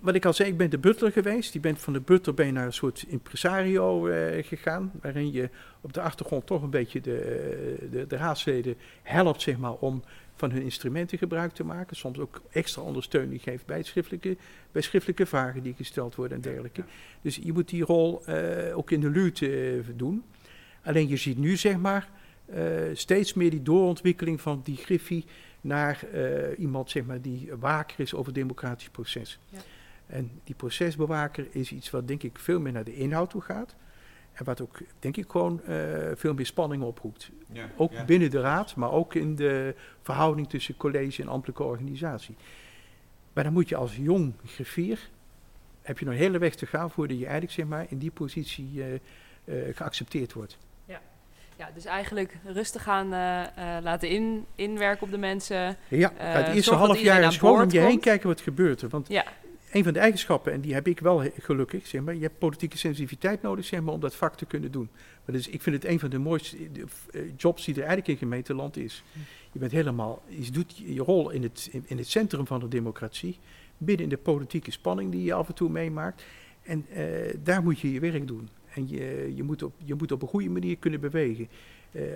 wat ik al zei, ik ben de butler geweest. Je bent van de butler ben naar een soort impresario gegaan. Waarin je op de achtergrond toch een beetje de, de, de raadsleden helpt zeg maar, om van hun instrumenten gebruik te maken. Soms ook extra ondersteuning geeft bij, schriftelijke, bij schriftelijke vragen die gesteld worden en dergelijke. Dus je moet die rol eh, ook in de luwte eh, doen. Alleen je ziet nu zeg maar eh, steeds meer die doorontwikkeling van die griffie naar iemand zeg maar, die waker is over het democratisch proces. Ja. En die procesbewaker is iets wat denk ik veel meer naar de inhoud toe gaat. En wat ook denk ik gewoon eh, veel meer spanning oproept. Ja. Ook ja. binnen de raad, maar ook in de verhouding tussen college en ambtelijke organisatie. Maar dan moet je als jong griffier, heb je nog een hele weg te gaan voordat je eigenlijk zeg maar, in die positie eh, eh, geaccepteerd wordt. Ja, dus eigenlijk rustig aan eh, eh, laten in, inwerken op de mensen. Ja, het eerste half jaar is gewoon om je heen komt. kijken wat gebeurt er. Want Ja, een van de eigenschappen, en die heb ik wel gelukkig, zeg maar, je hebt politieke sensitiviteit nodig zeg maar, om dat vak te kunnen doen. Maar dus, ik vind het een van de mooiste eh, eh, jobs die er eigenlijk in gemeenteland is. Je bent helemaal, je doet je rol in het, in, het centrum van de democratie, in de politieke spanning die je af en toe meemaakt. En eh, daar moet je je werk doen. En je, je, moet op, je moet op een goede manier kunnen bewegen.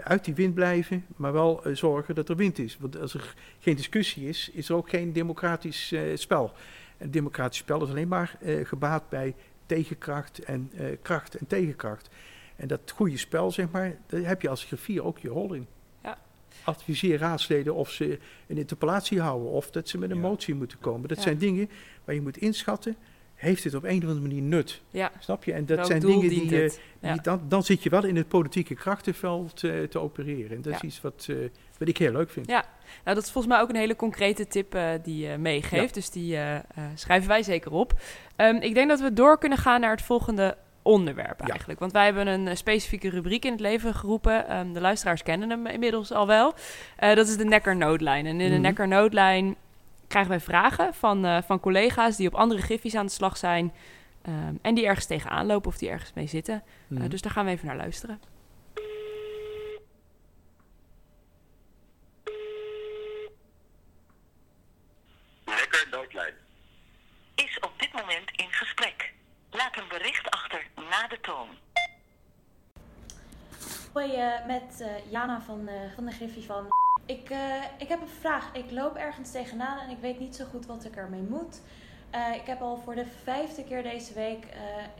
Uit die wind blijven, maar wel zorgen dat er wind is. Want als er geen discussie is, is er ook geen democratisch spel. Een democratisch spel is alleen maar eh, gebaat bij tegenkracht en eh, kracht en tegenkracht. En dat goede spel, zeg maar, daar heb je als griffier ook je rol in. Ja. Adviseer raadsleden of ze een interpellatie houden of dat ze met een Ja. motie moeten komen. Dat Ja. zijn dingen waar je moet inschatten, heeft het op een of andere manier nut? ja. Snap je? En dat Welk zijn dingen die, die dan, dan zit je wel in het politieke krachtenveld eh, te opereren. En dat is iets wat, eh, wat ik heel leuk vind. Ja, nou, dat is volgens mij ook een hele concrete tip eh, die je meegeeft. Ja. Dus die eh, eh, schrijven wij zeker op. Ehm, ik denk dat we door kunnen gaan naar het volgende onderwerp Ja. eigenlijk. Want wij hebben een specifieke rubriek in het leven geroepen. Ehm, de luisteraars kennen hem inmiddels al wel. Dat is de Nekker Noodlijn. En in de Mhm. Nekker Noodlijn krijgen wij vragen van, van collega's die op andere griffies aan de slag zijn. ehm, en die ergens tegenaan lopen of die ergens mee zitten. Mhm. dus daar gaan we even naar luisteren. Lekker noodlijn. is op dit moment in gesprek. Laat een bericht achter na de toon. Hoi, eh, met eh, Jana van, eh, van de Griffie van. Ik, ik heb een vraag. Ik loop ergens tegenaan en ik weet niet zo goed wat ik ermee moet. Ik heb al voor de vijfde keer deze week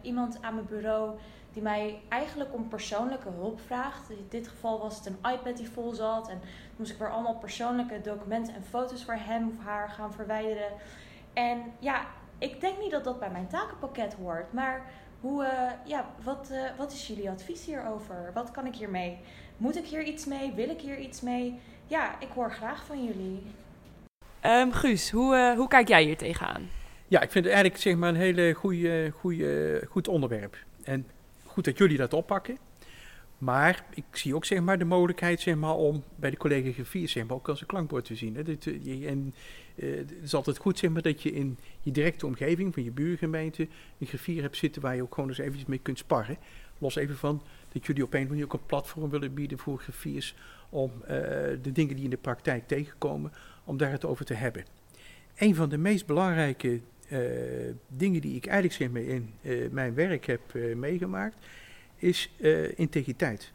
iemand aan mijn bureau die mij eigenlijk om persoonlijke hulp vraagt. In dit geval was het een iPad die vol zat en moest ik weer allemaal persoonlijke documenten en foto's voor hem of haar gaan verwijderen. En ja, ik denk niet dat dat bij mijn takenpakket hoort, maar hoe, eh, ja, wat, eh, wat is jullie advies hierover? Wat kan ik hiermee? Moet ik hier iets mee? Wil ik hier iets mee? Ja, ik hoor graag van jullie. Ehm, Guus, hoe, eh, hoe kijk jij hier tegenaan? Ja, ik vind het eigenlijk zeg maar, een hele goede, goede, goed onderwerp. En goed dat jullie dat oppakken. Maar ik zie ook zeg maar, de mogelijkheid zeg maar, om bij de collega graffier zeg maar, ook als een klankbord te zien. Hè. En eh, het is altijd goed zeg maar, dat je in je directe omgeving van je buurgemeente een griffier hebt zitten waar je ook gewoon eens eventjes mee kunt sparren. Los even van dat jullie op een manier ook een platform willen bieden voor griffiers om eh, de dingen die in de praktijk tegenkomen, om daar het over te hebben. Een van de meest belangrijke eh, dingen die ik eigenlijk zeg maar, in mijn werk heb meegemaakt, is integriteit.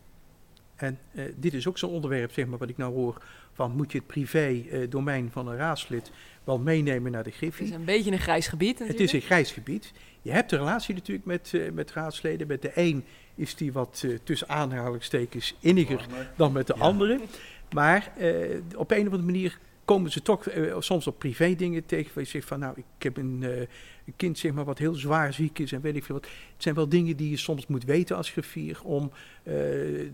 En dit is ook zo'n onderwerp, zeg maar, wat ik nou hoor van moet je het privé-domein van een raadslid wel meenemen naar de Het griffie. is een beetje een grijs gebied Het natuurlijk. is een grijs gebied. Je hebt een relatie natuurlijk met, eh, met raadsleden. Met de een is die wat eh, tussen aanhalingstekens inniger dan met de Ja. andere. Maar eh, op een of andere manier komen ze toch eh, soms op privé dingen tegen. Waar je zegt van nou, ik heb een, eh, een kind zeg maar, wat heel zwaar ziek is en weet ik veel wat. Het zijn wel dingen die je soms moet weten als griffier om eh,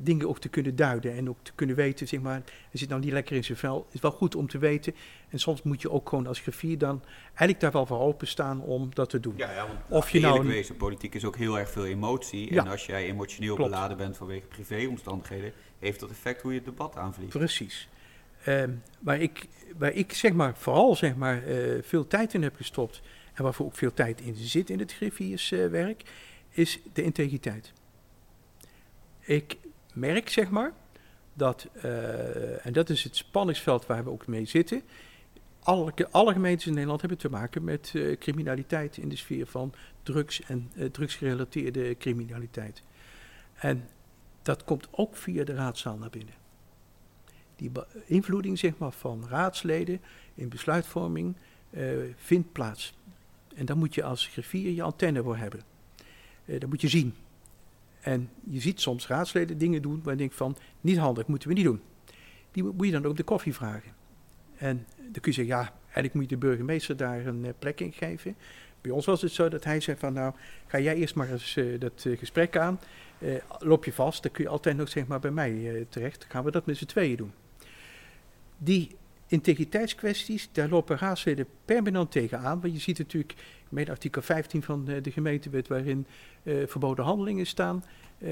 dingen ook te kunnen duiden. En ook te kunnen weten, zeg maar, hij zit nou niet lekker in zijn vel. Het is wel goed om te weten. En soms moet je ook gewoon als griffier dan eigenlijk daar wel voor openstaan om dat te doen. Ja, ja want Of je nou een- wezen, politiek is ook heel erg veel emotie. Ja. En als jij emotioneel Klopt. beladen bent vanwege privéomstandigheden, heeft dat effect hoe je het debat aanvliegt. Precies. Ehm, waar, ik, waar ik zeg maar vooral zeg maar, eh, veel tijd in heb gestopt en waarvoor ook veel tijd in zit in het griffierswerk, is de integriteit. Ik merk zeg maar dat, eh, en dat is het spanningsveld waar we ook mee zitten, alle, gemeentes in Nederland hebben te maken met eh, criminaliteit in de sfeer van drugs en drugsgerelateerde criminaliteit. En dat komt ook via de raadzaal naar binnen die beïnvloeding zeg maar, van raadsleden in besluitvorming eh, vindt plaats. En daar moet je als griffier je antenne voor hebben. Eh, dat moet je zien. En je ziet soms raadsleden dingen doen waar je denkt van, niet handig, moeten we niet doen. Die moet je dan ook de koffie vragen. En dan kun je zeggen, ja, eigenlijk moet je de burgemeester daar een eh, plek in geven. Bij ons was het zo dat hij zei van, nou, ga jij eerst maar eens dat gesprek aan. Eh, loop je vast, dan kun je altijd nog zeg maar bij mij terecht. Dan gaan we dat met z'n tweeën doen. Die integriteitskwesties, daar lopen raadsleden permanent tegenaan. Want je ziet natuurlijk, met artikel 15 van eh, de gemeentewet, waarin eh, verboden handelingen staan. eh,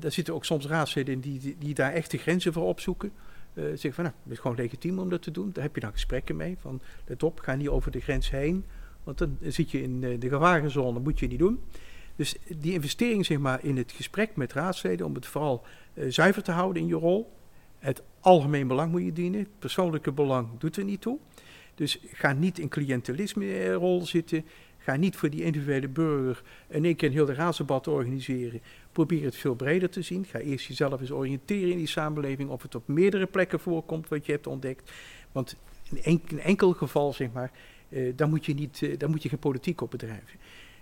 daar zitten ook soms raadsleden in die, die, die daar echt de grenzen voor opzoeken. Eh zeggen van, nou, het is gewoon legitiem om dat te doen. Daar heb je dan gesprekken mee. Van, let op, ga niet over de grens heen. Want dan zit je in de gevarenzone, moet je niet doen. Dus die investering zeg maar, in het gesprek met raadsleden, om het vooral zuiver te houden in je rol. Het algemeen belang moet je dienen. Persoonlijke belang doet er niet toe. Dus ga niet in cliëntelisme-rol zitten. Ga niet voor die individuele burger in één keer een heel de raadsdebat organiseren. Probeer het veel breder te zien. Ga eerst jezelf eens oriënteren in die samenleving. Of het op meerdere plekken voorkomt wat je hebt ontdekt. Want in enkel geval, zeg maar, eh, daar, moet je niet, eh, daar moet je geen politiek op bedrijven.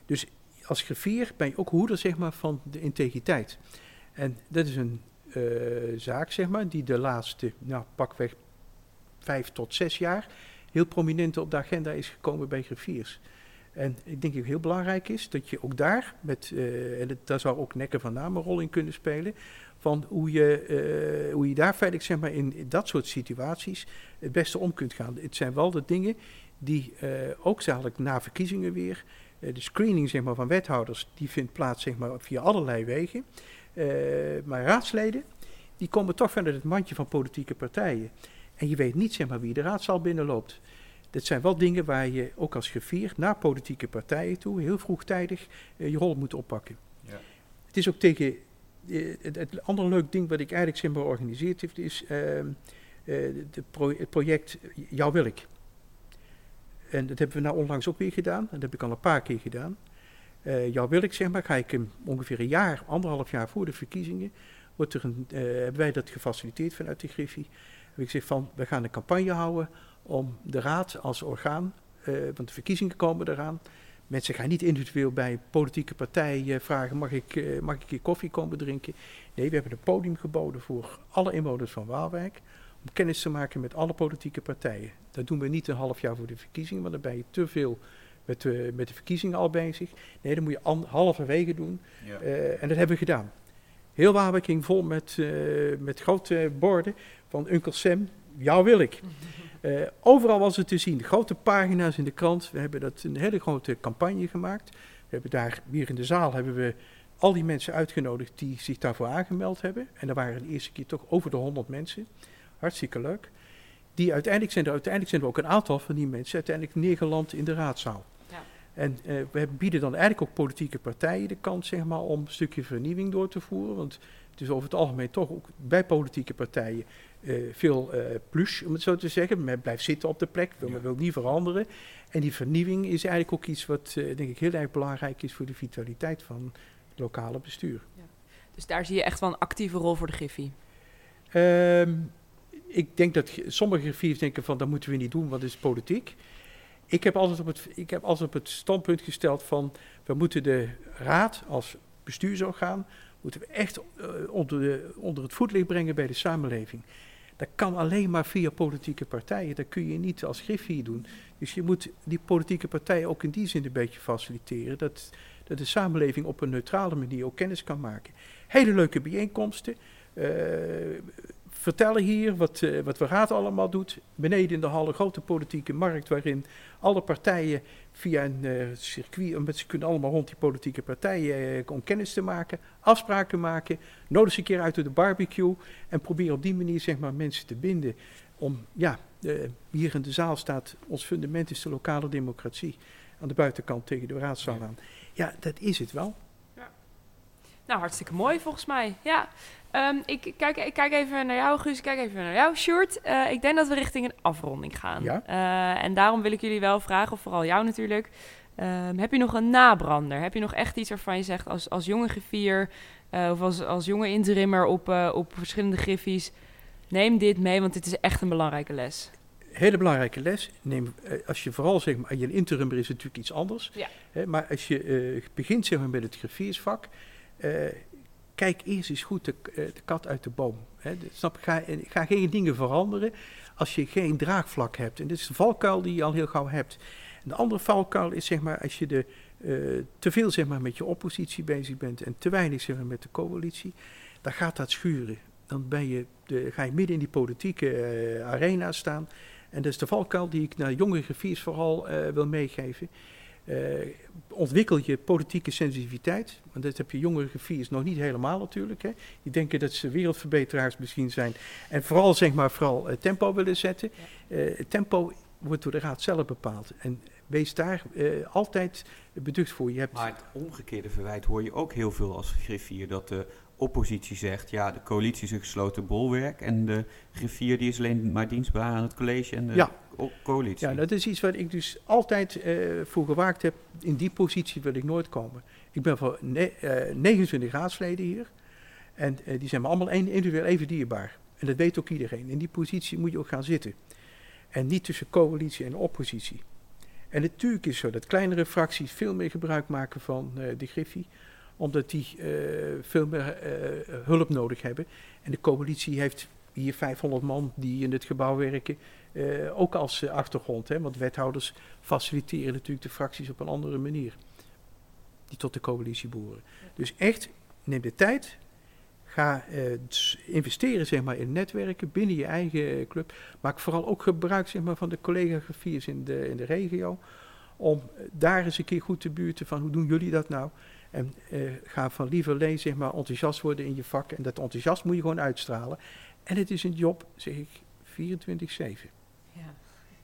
Dus als griffier ben je ook hoeder zeg maar, van de integriteit. En dat is een eh, zaak, zeg maar, die de laatste, nou, pakweg vijf tot zes jaar heel prominent op de agenda is gekomen bij griffiers. En ik denk dat heel belangrijk is dat je ook daar, met, eh, en het, daar zou ook Nekken van Naam een rol in kunnen spelen, van hoe je, eh, hoe je daar veilig zeg maar, in, dat soort situaties het beste om kunt gaan. Het zijn wel de dingen die eh, ook zadelijk na verkiezingen weer, eh, de screening zeg maar, van wethouders, die vindt plaats zeg maar, via allerlei wegen. Eh, maar raadsleden, die komen toch vanuit het mandje van politieke partijen. En je weet niet zeg maar, wie de raadzaal binnenloopt. Dit zijn wel dingen waar je ook als griffier naar politieke partijen toe heel vroegtijdig eh, je rol moet oppakken. Ja. Het is ook tegen. eh, het, het andere leuk ding wat ik eigenlijk zeg maar georganiseerd heb, is ehm, eh, de pro- het project Jou wil ik. En dat hebben we nou onlangs ook weer gedaan. En dat heb ik al een paar keer gedaan. Eh jou wil ik zeg maar, ga ik ongeveer een jaar, anderhalf jaar voor de verkiezingen, wordt er een, eh, hebben wij dat gefaciliteerd vanuit de Griffie. Heb ik gezegd van, we gaan een campagne houden om de raad als orgaan, eh, want de verkiezingen komen eraan, Mensen gaan niet individueel bij politieke partij eh, vragen: mag ik, mag ik hier koffie komen drinken? Nee, we hebben een podium geboden voor alle inwoners van Waalwijk. Om kennis te maken met alle politieke partijen. Dat doen we niet een half jaar voor de verkiezingen, want dan ben je te veel met, de- met de verkiezingen al bezig. Nee, dat moet je halverwege doen. Ja. Eh, en dat hebben we gedaan. Heel Waalwijk ging vol met, eh, met grote borden van Uncle Sam, jou wil ik. Eh, overal was het te zien, grote pagina's in de krant. We hebben dat een hele grote campagne gemaakt. We hebben daar, hier in de zaal, hebben we al die mensen uitgenodigd die zich daarvoor aangemeld hebben. En er waren de eerste keer toch over de 100 mensen. Hartstikke leuk. Die uiteindelijk zijn er uiteindelijk zijn er ook een aantal van die mensen uiteindelijk neergeland in de raadzaal. Ja. En eh, we bieden dan eigenlijk ook politieke partijen de kans zeg maar, om een stukje vernieuwing door te voeren. Want het is over het algemeen toch ook bij politieke partijen eh, veel eh plus, om het zo te zeggen. Men blijft zitten op de plek, wil, Ja. men wil niet veranderen. En die vernieuwing is eigenlijk ook iets wat eh, denk ik heel erg belangrijk is voor de vitaliteit van het lokale bestuur. Dus daar zie je echt wel een actieve rol voor de Griffie. Ehm, ik denk dat ge- sommige griffiers denken van dat moeten we niet doen, want het is politiek. Ik heb altijd op het, ik heb altijd op het standpunt gesteld van we moeten de raad als bestuursorgaan moeten we echt eh, onder, de, onder het voetlicht brengen bij de samenleving. Dat kan alleen maar via politieke partijen. Dat kun je niet als griffier doen. Dus je moet die politieke partijen ook in die zin een beetje faciliteren. Dat, dat de samenleving op een neutrale manier ook kennis kan maken. Hele leuke bijeenkomsten. Eh, vertellen hier wat, eh, wat de raad allemaal doet. Beneden in de hal een grote politieke markt waarin alle partijen via een eh, circuit, omdat ze kunnen allemaal rond die politieke partijen eh, om kennis te maken, afspraken maken, nodig ze een keer uit op de barbecue en proberen op die manier zeg maar mensen te binden. Om, ja, eh, hier in de zaal staat, ons fundament is de lokale democratie. Aan de buitenkant tegen de raadzaal aan. Ja, dat is het wel. Nou, hartstikke mooi volgens mij. Ja. Ehm, ik, kijk, ik kijk even naar jou, Guus. Ik kijk even naar jou, Sjoerd. Eh, ik denk dat we richting een afronding gaan. Ja. Eh, en daarom wil ik jullie wel vragen, of vooral jou natuurlijk. ehm, heb je nog een nabrander? Heb je nog echt iets waarvan je zegt als, als jonge griffier... eh, of als, als jonge interimmer op, op verschillende griffies... neem dit mee, want dit is echt een belangrijke les. Hele belangrijke les. Neem, als je vooral zeg maar, je interimmer is natuurlijk iets anders. Ja. Hè, maar als je begint zeg maar, met het griffiersvak, kijk eerst eens goed de, eh, de kat uit de boom. Hè. Snap, ga, en ga geen dingen veranderen als je geen draagvlak hebt. En dit is de valkuil die je al heel gauw hebt. En de andere valkuil is zeg maar, als je de, eh, te veel zeg maar, met je oppositie bezig bent en te weinig zeg maar, met de coalitie, dan gaat dat schuren. Dan ben je de, ga je midden in die politieke eh, arena staan. En dat is de valkuil die ik naar jonge griffiers vooral eh, wil meegeven. Eh, ontwikkel je politieke sensitiviteit. Want dat heb je jongere griffiers nog niet helemaal natuurlijk. Hè. Die denken dat ze wereldverbeteraars misschien zijn. En vooral zeg maar vooral eh, tempo willen zetten. Eh, het tempo wordt door de raad zelf bepaald. En wees daar eh, altijd beducht voor. Je hebt, Maar het omgekeerde verwijt hoor je ook heel veel als griffier. Dat de oppositie zegt, ja, de coalitie is een gesloten bolwerk. En de griffier die is alleen maar dienstbaar aan het college en de Ja. Co- coalitie. Ja, dat is iets wat ik dus altijd eh, voor gewaakt heb. In die positie wil ik nooit komen. Ik ben voor ne- eh, 29 raadsleden hier. En eh, die zijn me allemaal individueel even dierbaar. En dat weet ook iedereen. In die positie moet je ook gaan zitten. En niet tussen coalitie en oppositie. En natuurlijk is het zo dat kleinere fracties veel meer gebruik maken van eh, de Griffie. Omdat die veel meer hulp nodig hebben. En de coalitie heeft hier 500 man die in het gebouw werken. Eh, ook als eh, achtergrond, hè, want wethouders faciliteren natuurlijk de fracties op een andere manier. Die tot de coalitie behoren. Dus echt, neem de tijd. Ga eh, s- investeren zeg maar, in netwerken binnen je eigen club. Maak vooral ook gebruik zeg maar, van de collega-graffiers in de, in de regio. Om daar eens een keer goed te buurten van hoe doen jullie dat nou? En ga van lieverlee zeg maar, enthousiast worden in je vak. En dat enthousiast moet je gewoon uitstralen. En het is een job, zeg ik, 24-7. Ja.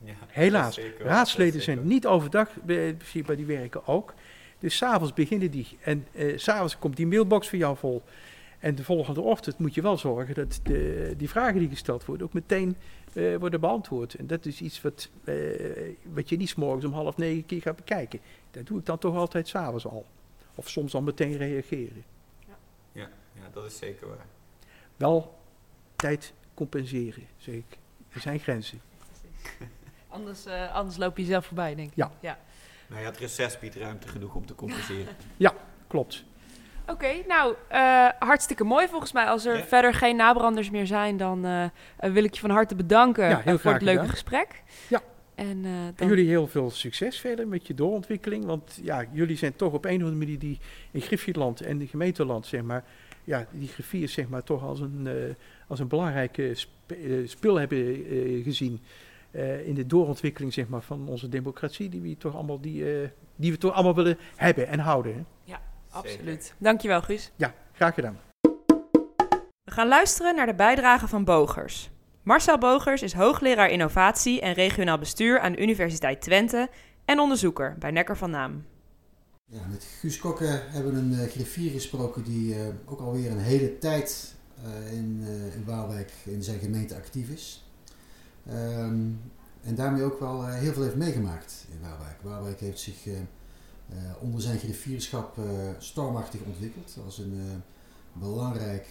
Ja, Helaas, zeker, raadsleden zijn niet overdag be- beschikbaar, die werken ook. Dus s'avonds beginnen die. En eh, s'avonds komt die mailbox voor jou vol. En de volgende ochtend moet je wel zorgen dat de, die vragen die gesteld worden ook meteen eh, worden beantwoord. En dat is iets wat, eh, wat je niet 's morgens om half negen keer gaat bekijken. Dat doe ik dan toch altijd s'avonds al. Of soms al meteen reageren. Ja, ja, dat is zeker waar. Wel tijd compenseren, zeg ik. Er zijn grenzen. Anders, eh, anders loop je zelf voorbij, denk ik. Ja. Nou ja, het reces biedt ruimte genoeg om te compenseren. Klopt. Oké, nou, eh, hartstikke mooi volgens mij. Als er Ja. verder geen nabranders meer zijn, dan eh, wil ik je van harte bedanken Ja, voor het leuke gedaan. gesprek. Ja. En, En jullie heel veel succes verder met je doorontwikkeling. Want ja, jullie zijn toch op een of andere manier die in Griffieland en de gemeenteland, zeg maar, ja, die griffiers zeg maar toch als een, eh, als een belangrijke sp- eh, hebben eh, gezien. eh, in de doorontwikkeling zeg maar, van onze democratie, die we toch allemaal, die, eh, die we toch allemaal willen hebben en houden. Hè? Absoluut. Dankjewel, Guus. Ja, graag gedaan. We gaan luisteren naar de bijdrage van Bogers. Marcel Bogers is hoogleraar innovatie en regionaal bestuur aan de Universiteit Twente en onderzoeker bij Nekker van Naam. Ja, met Guus Kokke hebben we een eh, griffier gesproken die eh, ook alweer een hele tijd eh, in, Waalwijk in zijn gemeente actief is. Ehm, en daarmee ook wel heel veel heeft meegemaakt in Waalwijk. Waalwijk heeft zich onder zijn griffierschap stormachtig ontwikkeld als een belangrijk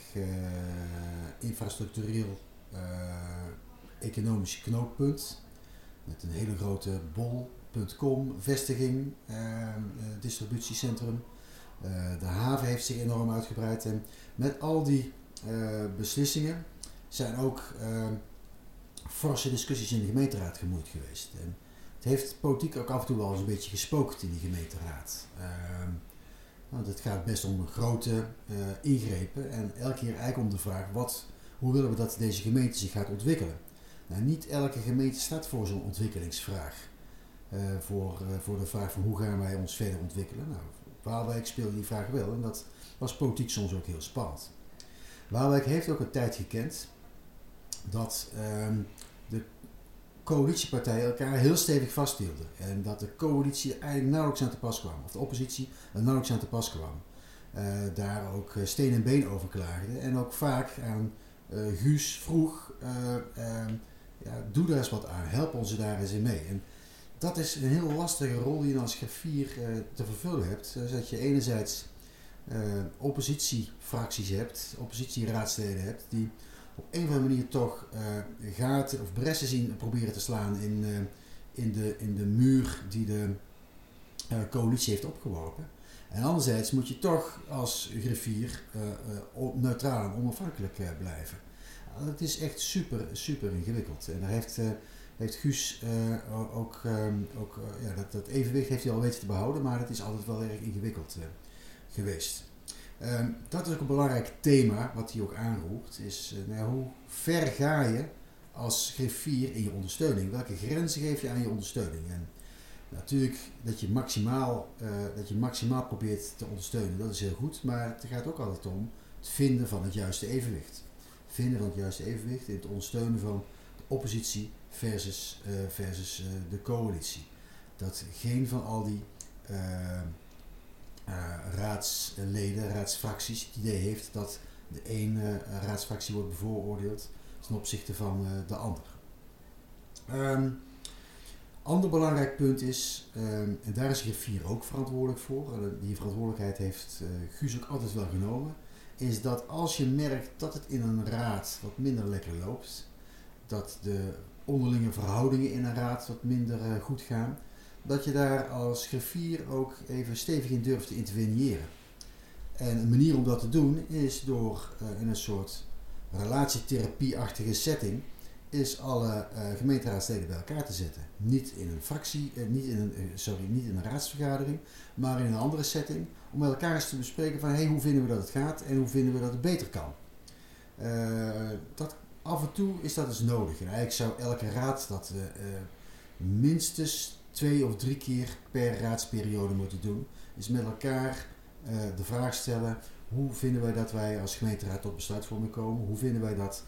infrastructureel economisch knooppunt. Met een hele grote bol.com vestiging, eh, eh, distributiecentrum. Eh, de haven heeft zich enorm uitgebreid. En met al die eh, beslissingen zijn ook eh, forse discussies in de gemeenteraad gemoeid geweest. En het heeft politiek ook af en toe wel eens een beetje gespookt in die gemeenteraad. Ehm, want het gaat best om grote ingrepen en elke keer eigenlijk om de vraag wat, hoe willen we dat deze gemeente zich gaat ontwikkelen. Nou, niet elke gemeente staat voor zo'n ontwikkelingsvraag. Eh, voor, eh, voor de vraag van hoe gaan wij ons verder ontwikkelen. Nou, Waalwijk speelde die vraag wel en dat was politiek soms ook heel spannend. Waalwijk heeft ook een tijd gekend dat ehm, de coalitiepartijen elkaar heel stevig vasthielden. En dat de coalitie eigenlijk nauwelijks aan te pas kwam. Of de oppositie er nauwelijks aan te pas kwam. Eh, daar ook steen en been over klaagden. En ook vaak aan eh, Guus vroeg, eh, ehm, ja, doe daar eens wat aan. Help ons daar eens in mee. En dat is een heel lastige rol die je als griffier eh, te vervullen hebt. Dus dat je enerzijds eh, oppositiefracties hebt, oppositieraadsleden hebt, die op een of andere manier toch eh, gaten of bressen zien proberen te slaan in, in, de, in de muur die de coalitie heeft opgeworpen. En anderzijds moet je toch als griffier neutraal en onafhankelijk blijven. Dat is echt super, super ingewikkeld. En daar heeft, heeft Guus eh, ook, ehm, ook eh, ja, dat, dat evenwicht heeft hij al weten te behouden, maar het is altijd wel erg ingewikkeld eh, geweest. Ehm, dat is ook een belangrijk thema wat hij ook aanroept, is nou hoe ver ga je als griffier in je ondersteuning? Welke grenzen geef je aan je ondersteuning? En natuurlijk dat je maximaal, dat je maximaal probeert te ondersteunen, dat is heel goed, maar het gaat ook altijd om het vinden van het juiste evenwicht. Vinden van het juiste evenwicht in het ondersteunen van de oppositie versus, eh, versus eh, de coalitie. Dat geen van al die eh, raadsleden, raadsfracties het idee heeft dat de ene raadsfractie wordt bevooroordeeld ten opzichte van de ander. Ehm ander belangrijk punt is, ehm, en daar is griffier ook verantwoordelijk voor, die verantwoordelijkheid heeft eh Guus ook altijd wel genomen, is dat als je merkt dat het in een raad wat minder lekker loopt, dat de onderlinge verhoudingen in een raad wat minder eh, goed gaan, dat je daar als griffier ook even stevig in durft te interveneren. En een manier om dat te doen is door eh, in een soort relatietherapie-achtige setting is alle eh, gemeenteraadsleden bij elkaar te zetten. Niet in een fractie, niet, in een, sorry, niet in een raadsvergadering, maar in een andere setting. Om met elkaar eens te bespreken van hey, hoe vinden we dat het gaat en hoe vinden we dat het beter kan. Dat, af en toe is dat dus nodig. En eigenlijk zou elke raad dat eh, eh, minstens twee of drie keer per raadsperiode moeten doen. Is met elkaar eh, de vraag stellen, hoe vinden wij dat wij als gemeenteraad tot besluitvorming komen? Hoe vinden wij dat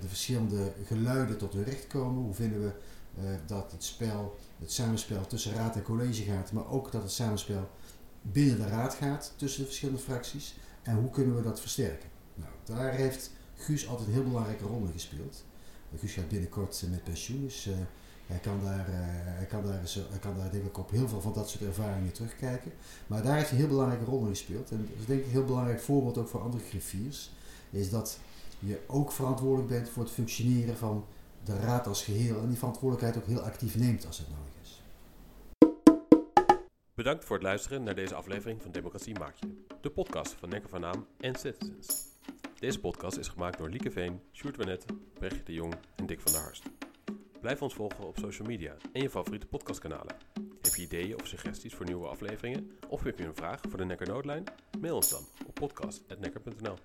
de verschillende geluiden tot hun recht komen? Hoe vinden we dat het spel, het samenspel tussen raad en college gaat, maar ook dat het samenspel binnen de raad gaat tussen de verschillende fracties? En hoe kunnen we dat versterken? Nou, daar heeft Guus altijd een heel belangrijke rol gespeeld. Uh, Guus gaat binnenkort uh, met pensioen, dus uh, hij, kan daar, hij, kan daar, hij kan daar denk op heel veel van dat soort ervaringen terugkijken. Maar daar heeft hij een heel belangrijke rol in gespeeld. En dat is denk ik een heel belangrijk voorbeeld ook voor andere griffiers. Is dat je ook verantwoordelijk bent voor het functioneren van de raad als geheel. En die verantwoordelijkheid ook heel actief neemt als het nodig is. Bedankt voor het luisteren naar deze aflevering van Democratie Maak Je, de podcast van Nekker van Naam en Citizens. Deze podcast is gemaakt door Lieke Veen, Sjoerd Wanet, Brechtje de Jong en Dick van der Harst. Blijf ons volgen op social media en je favoriete podcastkanalen. Heb je ideeën of suggesties voor nieuwe afleveringen? Of heb je een vraag voor de Nekker Noodlijn? Mail ons dan op podcast.nekker.nl.